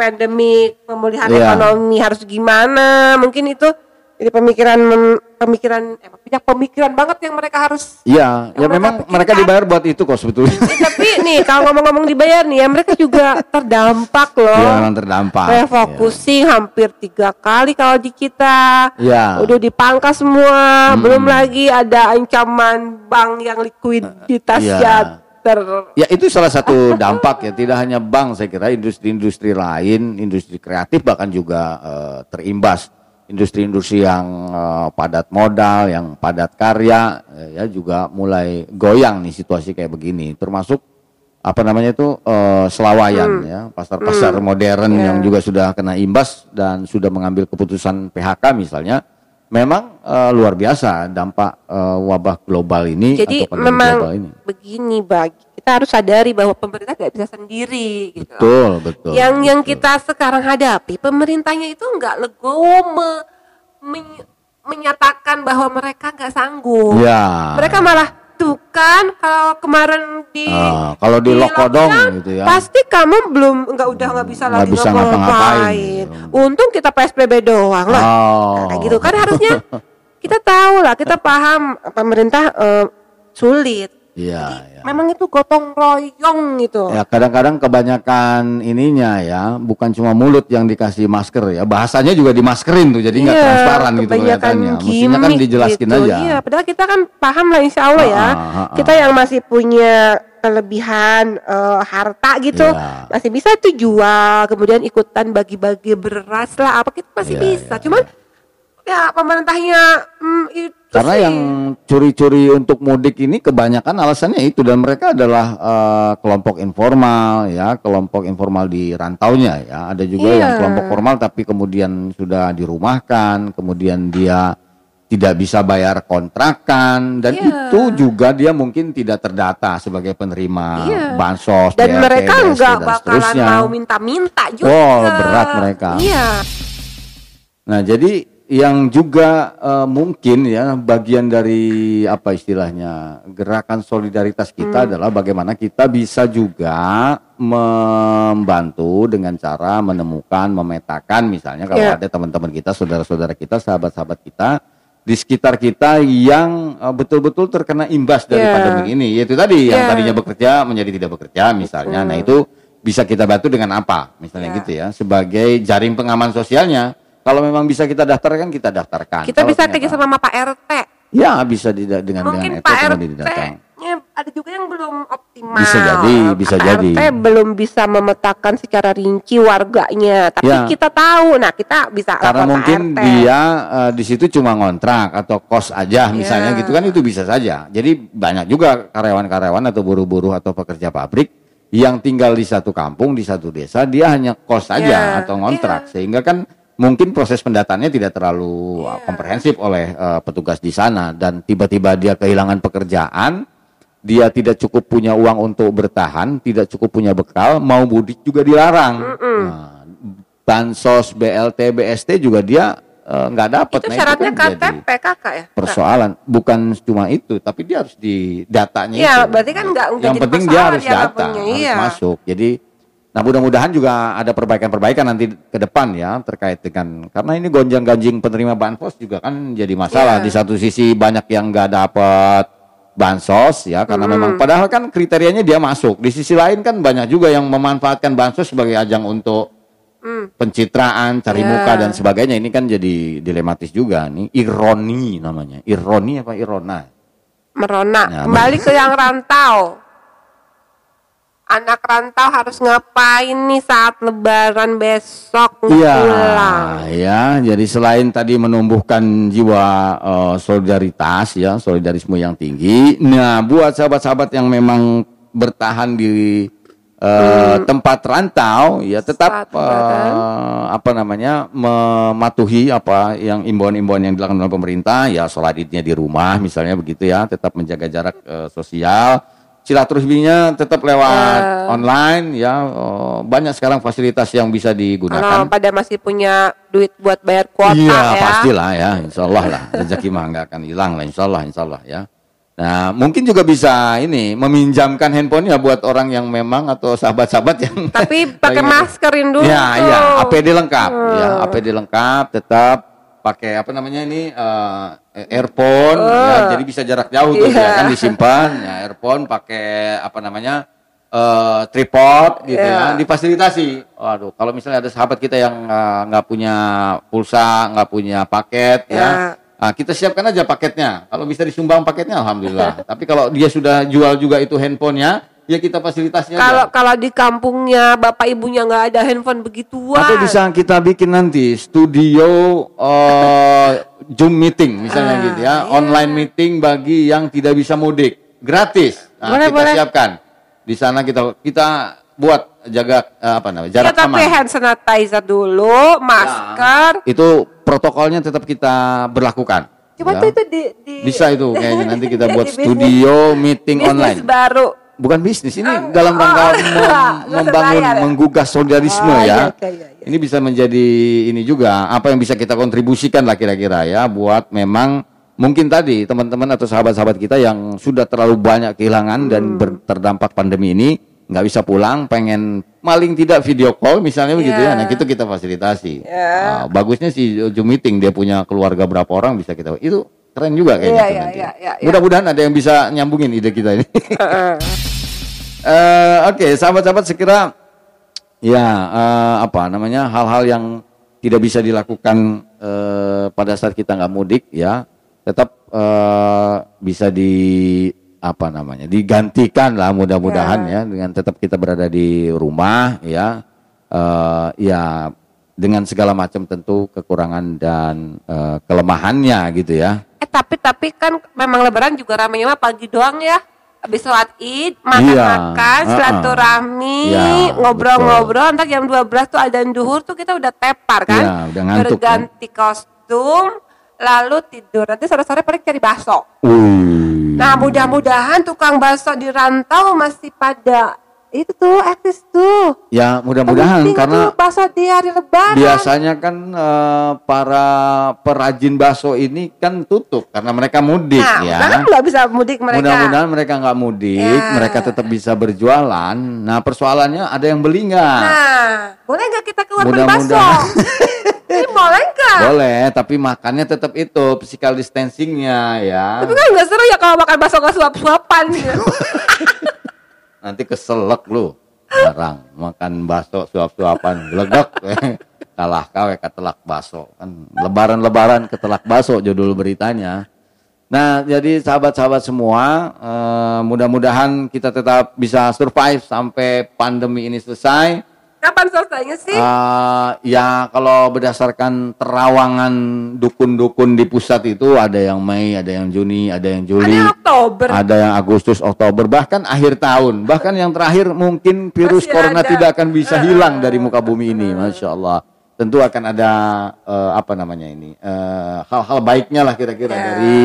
Speaker 2: pandemi pemulihan
Speaker 1: Iya.
Speaker 2: ekonomi harus gimana mungkin itu jadi pemikiran pemikiran eh, punya pemikiran banget yang mereka harus
Speaker 1: Iya, ya
Speaker 2: mereka
Speaker 1: memang
Speaker 2: pikirkan.
Speaker 1: mereka dibayar buat itu kok sebetulnya.
Speaker 2: Ya, tapi nih kalau ngomong-ngomong dibayar nih ya mereka juga terdampak loh.
Speaker 1: Iya, memang terdampak.
Speaker 2: Refocusing hampir tiga kali kalau di kita.
Speaker 1: Iya.
Speaker 2: Udah dipangkas semua. Belum lagi ada ancaman bank yang likuiditasnya
Speaker 1: Iya.
Speaker 2: Ter
Speaker 1: Ya itu salah satu dampak ya, tidak hanya bank saya kira industri-industri lain, industri kreatif bahkan juga eh, terimbas. Industri-industri yang eh, padat modal, yang padat karya eh, ya juga mulai goyang nih situasi kayak begini. Termasuk apa namanya itu eh, selawayan ya, pasar-pasar modern yang juga sudah kena imbas dan sudah mengambil keputusan PHK misalnya. Memang eh, luar biasa dampak eh, wabah global ini
Speaker 2: jadi
Speaker 1: atau
Speaker 2: memang
Speaker 1: global ini.
Speaker 2: begini bagi kita harus sadari bahwa pemerintah tidak bisa sendiri gitu.
Speaker 1: Betul, betul.
Speaker 2: yang yang
Speaker 1: betul.
Speaker 2: kita sekarang hadapi pemerintahnya itu nggak legowo me- men- menyatakan bahwa mereka nggak sanggup
Speaker 1: Ya.
Speaker 2: mereka malah tuh kan kalau kemarin di
Speaker 1: Ah, kalau di lockdown gitu ya.
Speaker 2: pasti kamu belum nggak udah nggak bisa
Speaker 1: Nggak
Speaker 2: lagi
Speaker 1: bisa ngapa-ngapain.
Speaker 2: untung kita psbb doang lah
Speaker 1: Oh.
Speaker 2: Nah, gitu kan harusnya kita tahu lah kita paham pemerintah eh, sulit
Speaker 1: Iya, ya.
Speaker 2: memang itu gotong royong gitu.
Speaker 1: Ya kadang-kadang kebanyakan ininya ya, bukan cuma mulut yang dikasih masker ya, bahasanya juga dimaskerin tuh, jadi nggak
Speaker 2: Iya,
Speaker 1: transparan gitu kelihatannya. Mestinya kan
Speaker 2: gimmick
Speaker 1: dijelaskin
Speaker 2: gitu.
Speaker 1: aja.
Speaker 2: Iya, padahal kita kan paham lah insya Allah ya.
Speaker 1: Ah, ah, ah.
Speaker 2: Kita yang masih punya kelebihan eh, harta gitu,
Speaker 1: Iya.
Speaker 2: masih bisa itu jual, kemudian ikutan bagi-bagi beras lah, apa kita masih
Speaker 1: Iya,
Speaker 2: bisa.
Speaker 1: iya,
Speaker 2: Cuman ya pemerintahnya hmm, itu
Speaker 1: Karena
Speaker 2: sih.
Speaker 1: yang curi-curi untuk mudik ini kebanyakan alasannya itu dan mereka adalah eh, kelompok informal ya, kelompok informal di rantaunya ya. Ada juga yang
Speaker 2: Iya.
Speaker 1: kelompok formal tapi kemudian sudah dirumahkan, kemudian dia tidak bisa bayar kontrakan dan
Speaker 2: Iya.
Speaker 1: itu juga dia mungkin tidak terdata sebagai penerima
Speaker 2: Iya.
Speaker 1: bansos
Speaker 2: dan mereka nggak bakalan
Speaker 1: seterusnya.
Speaker 2: mau minta-minta juga.
Speaker 1: Oh, berat mereka.
Speaker 2: Iya.
Speaker 1: Nah, jadi yang juga eh, mungkin ya bagian dari apa istilahnya gerakan solidaritas kita adalah bagaimana kita bisa juga membantu dengan cara menemukan, memetakan misalnya kalau
Speaker 2: Iya.
Speaker 1: ada teman-teman kita, saudara-saudara kita, sahabat-sahabat kita di sekitar kita yang eh, betul-betul terkena imbas dari
Speaker 2: Iya.
Speaker 1: pandemi ini. Yaitu tadi yang
Speaker 2: Iya.
Speaker 1: tadinya bekerja menjadi tidak bekerja misalnya. Nah, itu bisa kita bantu dengan apa? Misalnya
Speaker 2: Iya.
Speaker 1: gitu ya, sebagai jaring pengaman sosialnya. Kalau memang bisa kita daftarkan, kita daftarkan.
Speaker 2: Kita
Speaker 1: Kalau
Speaker 2: bisa pergi sama Pak RT.
Speaker 1: Ya, bisa tidak dengan
Speaker 2: Mungkin
Speaker 1: dengan
Speaker 2: Pak RT
Speaker 1: datang.
Speaker 2: nya ada juga yang belum optimal.
Speaker 1: Bisa jadi, bisa
Speaker 2: Pak
Speaker 1: jadi.
Speaker 2: RT belum bisa memetakan secara rinci warganya, tapi
Speaker 1: Ya.
Speaker 2: kita tahu. Nah, kita bisa
Speaker 1: Karena mungkin
Speaker 2: Pak RT.
Speaker 1: dia eh, di situ cuma ngontrak atau kos aja misalnya
Speaker 2: Ya.
Speaker 1: gitu kan itu bisa saja. Jadi banyak juga karyawan-karyawan atau buruh-buruh atau pekerja pabrik yang tinggal di satu kampung, di satu desa, dia hanya kos aja
Speaker 2: Ya,
Speaker 1: atau ngontrak sehingga kan mungkin proses pendataannya tidak terlalu
Speaker 2: Ya.
Speaker 1: uh, komprehensif oleh uh, petugas di sana dan tiba-tiba dia kehilangan pekerjaan, dia tidak cukup punya uang untuk bertahan, tidak cukup punya bekal, mau mudik juga dilarang. Nah, bansos, BLT, BST juga dia uh, nggak dapat.
Speaker 2: itu
Speaker 1: Nah,
Speaker 2: syaratnya
Speaker 1: kan jadi
Speaker 2: KTP kakak ya.
Speaker 1: persoalan bukan cuma itu tapi dia harus di datanya
Speaker 2: Iya,
Speaker 1: itu.
Speaker 2: berarti kan nggak-
Speaker 1: yang penting dia harus data harus
Speaker 2: iya.
Speaker 1: masuk jadi nah mudah-mudahan juga ada perbaikan-perbaikan nanti ke depan ya terkait dengan karena ini gonjang-ganjing penerima bansos juga kan jadi masalah
Speaker 2: Iya.
Speaker 1: di satu sisi banyak yang nggak dapat bansos ya karena
Speaker 2: Hmm.
Speaker 1: memang padahal kan kriterianya dia masuk di sisi lain kan banyak juga yang memanfaatkan bansos sebagai ajang untuk
Speaker 2: Hmm.
Speaker 1: pencitraan, cari
Speaker 2: Ya.
Speaker 1: muka dan sebagainya ini kan jadi dilematis juga nih. Ironi namanya. Ironi apa irona?
Speaker 2: Merona.
Speaker 1: Ya,
Speaker 2: Kembali ke yang rantau. Anak rantau harus ngapain nih saat lebaran besok
Speaker 1: Iya,
Speaker 2: pulang?
Speaker 1: ya. Jadi selain tadi menumbuhkan jiwa eh, solidaritas ya, solidarisme yang tinggi. Nah, buat sahabat-sahabat yang memang bertahan di eh, tempat rantau ya tetap eh, apa namanya mematuhi apa yang imbauan-imbauan yang dilakukan oleh pemerintah ya sholat idnya di rumah misalnya begitu ya tetap menjaga jarak eh, sosial silaturahminya tetap lewat online ya eh, banyak sekarang fasilitas yang bisa
Speaker 2: Kalau
Speaker 1: digunakan
Speaker 2: pada masih punya duit buat bayar kuota
Speaker 1: iya
Speaker 2: ya.
Speaker 1: pastilah ya insya Allah lah rezeki mah nggak akan hilang lah insya Allah insya Allah ya nah mungkin juga bisa ini meminjamkan handphonenya buat orang yang memang atau sahabat-sahabat yang
Speaker 2: Tapi pakai maskerin dulu.
Speaker 1: Ya,
Speaker 2: tuh.
Speaker 1: ya, APD lengkap, ya,
Speaker 2: Hmm.
Speaker 1: APD lengkap, tetap pakai apa namanya ini eh, earphone, ya, jadi bisa jarak jauh tuh,
Speaker 2: Oh. Iya.
Speaker 1: ya kan disimpan, ya, earphone pakai apa namanya eh, tripod, gitu ya,
Speaker 2: Iya.
Speaker 1: difasilitasi. Waduh, kalau misalnya ada sahabat kita yang nggak punya pulsa, nggak punya paket, ya.
Speaker 2: Ya.
Speaker 1: Nah, kita siapkan aja paketnya. Kalau bisa disumbang paketnya, alhamdulillah. Tapi kalau dia sudah jual juga itu handphonenya, ya kita fasilitasnya. aja.
Speaker 2: Kalau kalau di kampungnya bapak ibunya nggak ada handphone begituan.
Speaker 1: Atau bisa kita bikin nanti studio eh, Zoom meeting misalnya
Speaker 2: Ah,
Speaker 1: gitu ya, online meeting bagi yang tidak bisa mudik, gratis. Nah,
Speaker 2: Boleh,
Speaker 1: kita
Speaker 2: boleh.
Speaker 1: siapkan. Di sana kita kita buat jaga eh, apa namanya?
Speaker 2: Ya,
Speaker 1: jarak
Speaker 2: tapi
Speaker 1: aman.
Speaker 2: hand sanitizer dulu, masker.
Speaker 1: Itu protokolnya tetap kita berlakukan.
Speaker 2: Coba
Speaker 1: ya.
Speaker 2: tuh itu di, di
Speaker 1: Bisa itu kayaknya nanti kita buat studio meeting
Speaker 2: bisnis
Speaker 1: online.
Speaker 2: baru.
Speaker 1: Bukan bisnis ini
Speaker 2: Ah,
Speaker 1: dalam rangka
Speaker 2: oh,
Speaker 1: mem-
Speaker 2: nggak
Speaker 1: membangun
Speaker 2: ya?
Speaker 1: menggugah solidarisme
Speaker 2: Oh,
Speaker 1: ya.
Speaker 2: iya, iya, iya, iya.
Speaker 1: Ini bisa menjadi ini juga apa yang bisa kita kontribusikan lah kira-kira ya buat memang mungkin tadi teman-teman atau sahabat-sahabat kita yang sudah terlalu banyak kehilangan dan
Speaker 2: Hmm.
Speaker 1: ber- terdampak pandemi ini nggak bisa pulang, pengen maling tidak video call misalnya begitu ya.
Speaker 2: Ya.
Speaker 1: Nah, itu kita fasilitasi.
Speaker 2: Ya.
Speaker 1: Nah, bagusnya sih Zoom meeting dia punya keluarga berapa orang bisa kita itu keren juga kayaknya. Tuh
Speaker 2: iya,
Speaker 1: nanti.
Speaker 2: iya, iya, iya.
Speaker 1: Mudah-mudahan ada yang bisa nyambungin ide kita ini. Eh, Oke, sahabat-sahabat sekira ya eh, apa namanya hal-hal yang tidak bisa dilakukan eh, pada saat kita nggak mudik ya tetap eh, bisa di apa namanya digantikan lah mudah-mudahan ya. dengan tetap kita berada di rumah ya Eh, ya dengan segala macam tentu kekurangan dan eh, kelemahannya gitu ya
Speaker 2: Eh tapi tapi kan memang lebaran juga ramenya mah pagi doang ya. Habis sholat id,
Speaker 1: Iya,
Speaker 2: makan-makan,
Speaker 1: uh-uh.
Speaker 2: silaturahmi,
Speaker 1: Iya,
Speaker 2: ngobrol-ngobrol, ntar jam 12 tuh ada duhur tuh kita udah tepar kan.
Speaker 1: Iya, udah ngantuk,
Speaker 2: Berganti kostum, lalu tidur. Nanti sore-sore paling cari bakso. Nah mudah-mudahan tukang bakso di rantau masih pada itu tuh eksis tuh.
Speaker 1: ya mudah-mudahan karena
Speaker 2: tuh bakso di hari lebaran.
Speaker 1: biasanya kan eh, para perajin bakso ini kan tutup karena mereka mudik
Speaker 2: Nah,
Speaker 1: ya.
Speaker 2: kan nggak bisa mudik mereka.
Speaker 1: Mudah-mudahan mereka nggak mudik,
Speaker 2: Ya.
Speaker 1: mereka tetap bisa berjualan. Nah persoalannya ada yang beli nggak?
Speaker 2: Nah, boleh nggak kita keluar beli bakso? Ini boleh nggak?
Speaker 1: Boleh, tapi makannya tetap itu physical distancingnya ya.
Speaker 2: Tapi kan nggak seru ya kalau makan bakso nggak suap-suapan gitu.
Speaker 1: Nanti keselak lu. Barang makan bakso suap-suapan, glegek. Kalah kawe ketelak bakso kan lebaran-lebaran ketelak bakso judul beritanya. Nah, jadi sahabat-sahabat semua, eh, mudah-mudahan kita tetap bisa survive sampai pandemi ini selesai.
Speaker 2: Kapan selesainya sih?
Speaker 1: Eh, ya kalau berdasarkan terawangan dukun-dukun di pusat itu ada yang Mei, ada yang Juni, ada yang
Speaker 2: Ada
Speaker 1: Juli,
Speaker 2: yang Oktober.
Speaker 1: ada yang Agustus, Oktober, bahkan akhir tahun, bahkan yang terakhir mungkin virus
Speaker 2: Masih
Speaker 1: corona
Speaker 2: ada.
Speaker 1: tidak akan bisa hilang dari muka bumi ini, masya Allah. Tentu akan ada eh, apa namanya ini eh, hal-hal baiknya lah kira-kira
Speaker 2: Ya.
Speaker 1: dari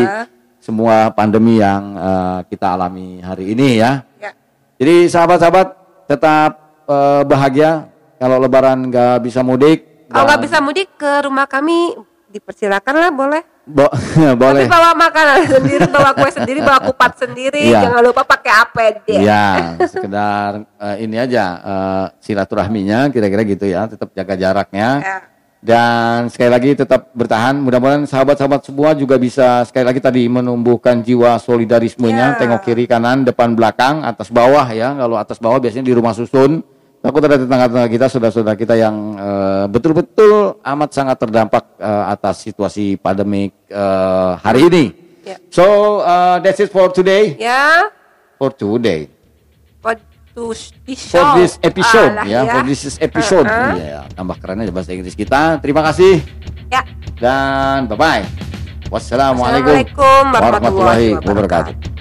Speaker 1: semua pandemi yang eh, kita alami hari ini ya.
Speaker 2: Ya.
Speaker 1: Jadi sahabat-sahabat tetap eh, bahagia kalau Lebaran nggak bisa mudik.
Speaker 2: Kalau nggak bisa mudik ke rumah kami, dipersilakan lah boleh.
Speaker 1: Bo- boleh.
Speaker 2: Tapi bawa makanan sendiri, bawa kue sendiri, bawa kupat sendiri.
Speaker 1: Iya.
Speaker 2: Jangan lupa pakai APD.
Speaker 1: Ya, sekedar eh, ini aja eh, silaturahminya kira-kira gitu ya, tetap jaga jaraknya.
Speaker 2: Ya.
Speaker 1: Dan sekali lagi tetap bertahan. Mudah-mudahan sahabat-sahabat semua juga bisa sekali lagi tadi menumbuhkan jiwa solidarismenya,
Speaker 2: Ya.
Speaker 1: tengok kiri kanan, depan belakang, atas bawah ya. Kalau atas bawah biasanya di rumah susun. Takut ada tetangga-tetangga kita, saudara-saudara kita yang eh, betul-betul amat sangat terdampak eh, atas situasi pandemik eh, hari ini.
Speaker 2: Ya.
Speaker 1: So uh, that's it for today.
Speaker 2: Ya,
Speaker 1: For today.
Speaker 2: for this
Speaker 1: For this episode
Speaker 2: Alah,
Speaker 1: ya, for this is episode.
Speaker 2: Uh-uh.
Speaker 1: Iya, tambah keren aja bahasa Inggris kita. Terima kasih
Speaker 2: Ya.
Speaker 1: dan bye bye. Wassalamualaikum
Speaker 2: Assalamualaikum warahmatullahi
Speaker 1: warahmatullahi
Speaker 2: wabarakatuh.
Speaker 1: wabarakatuh.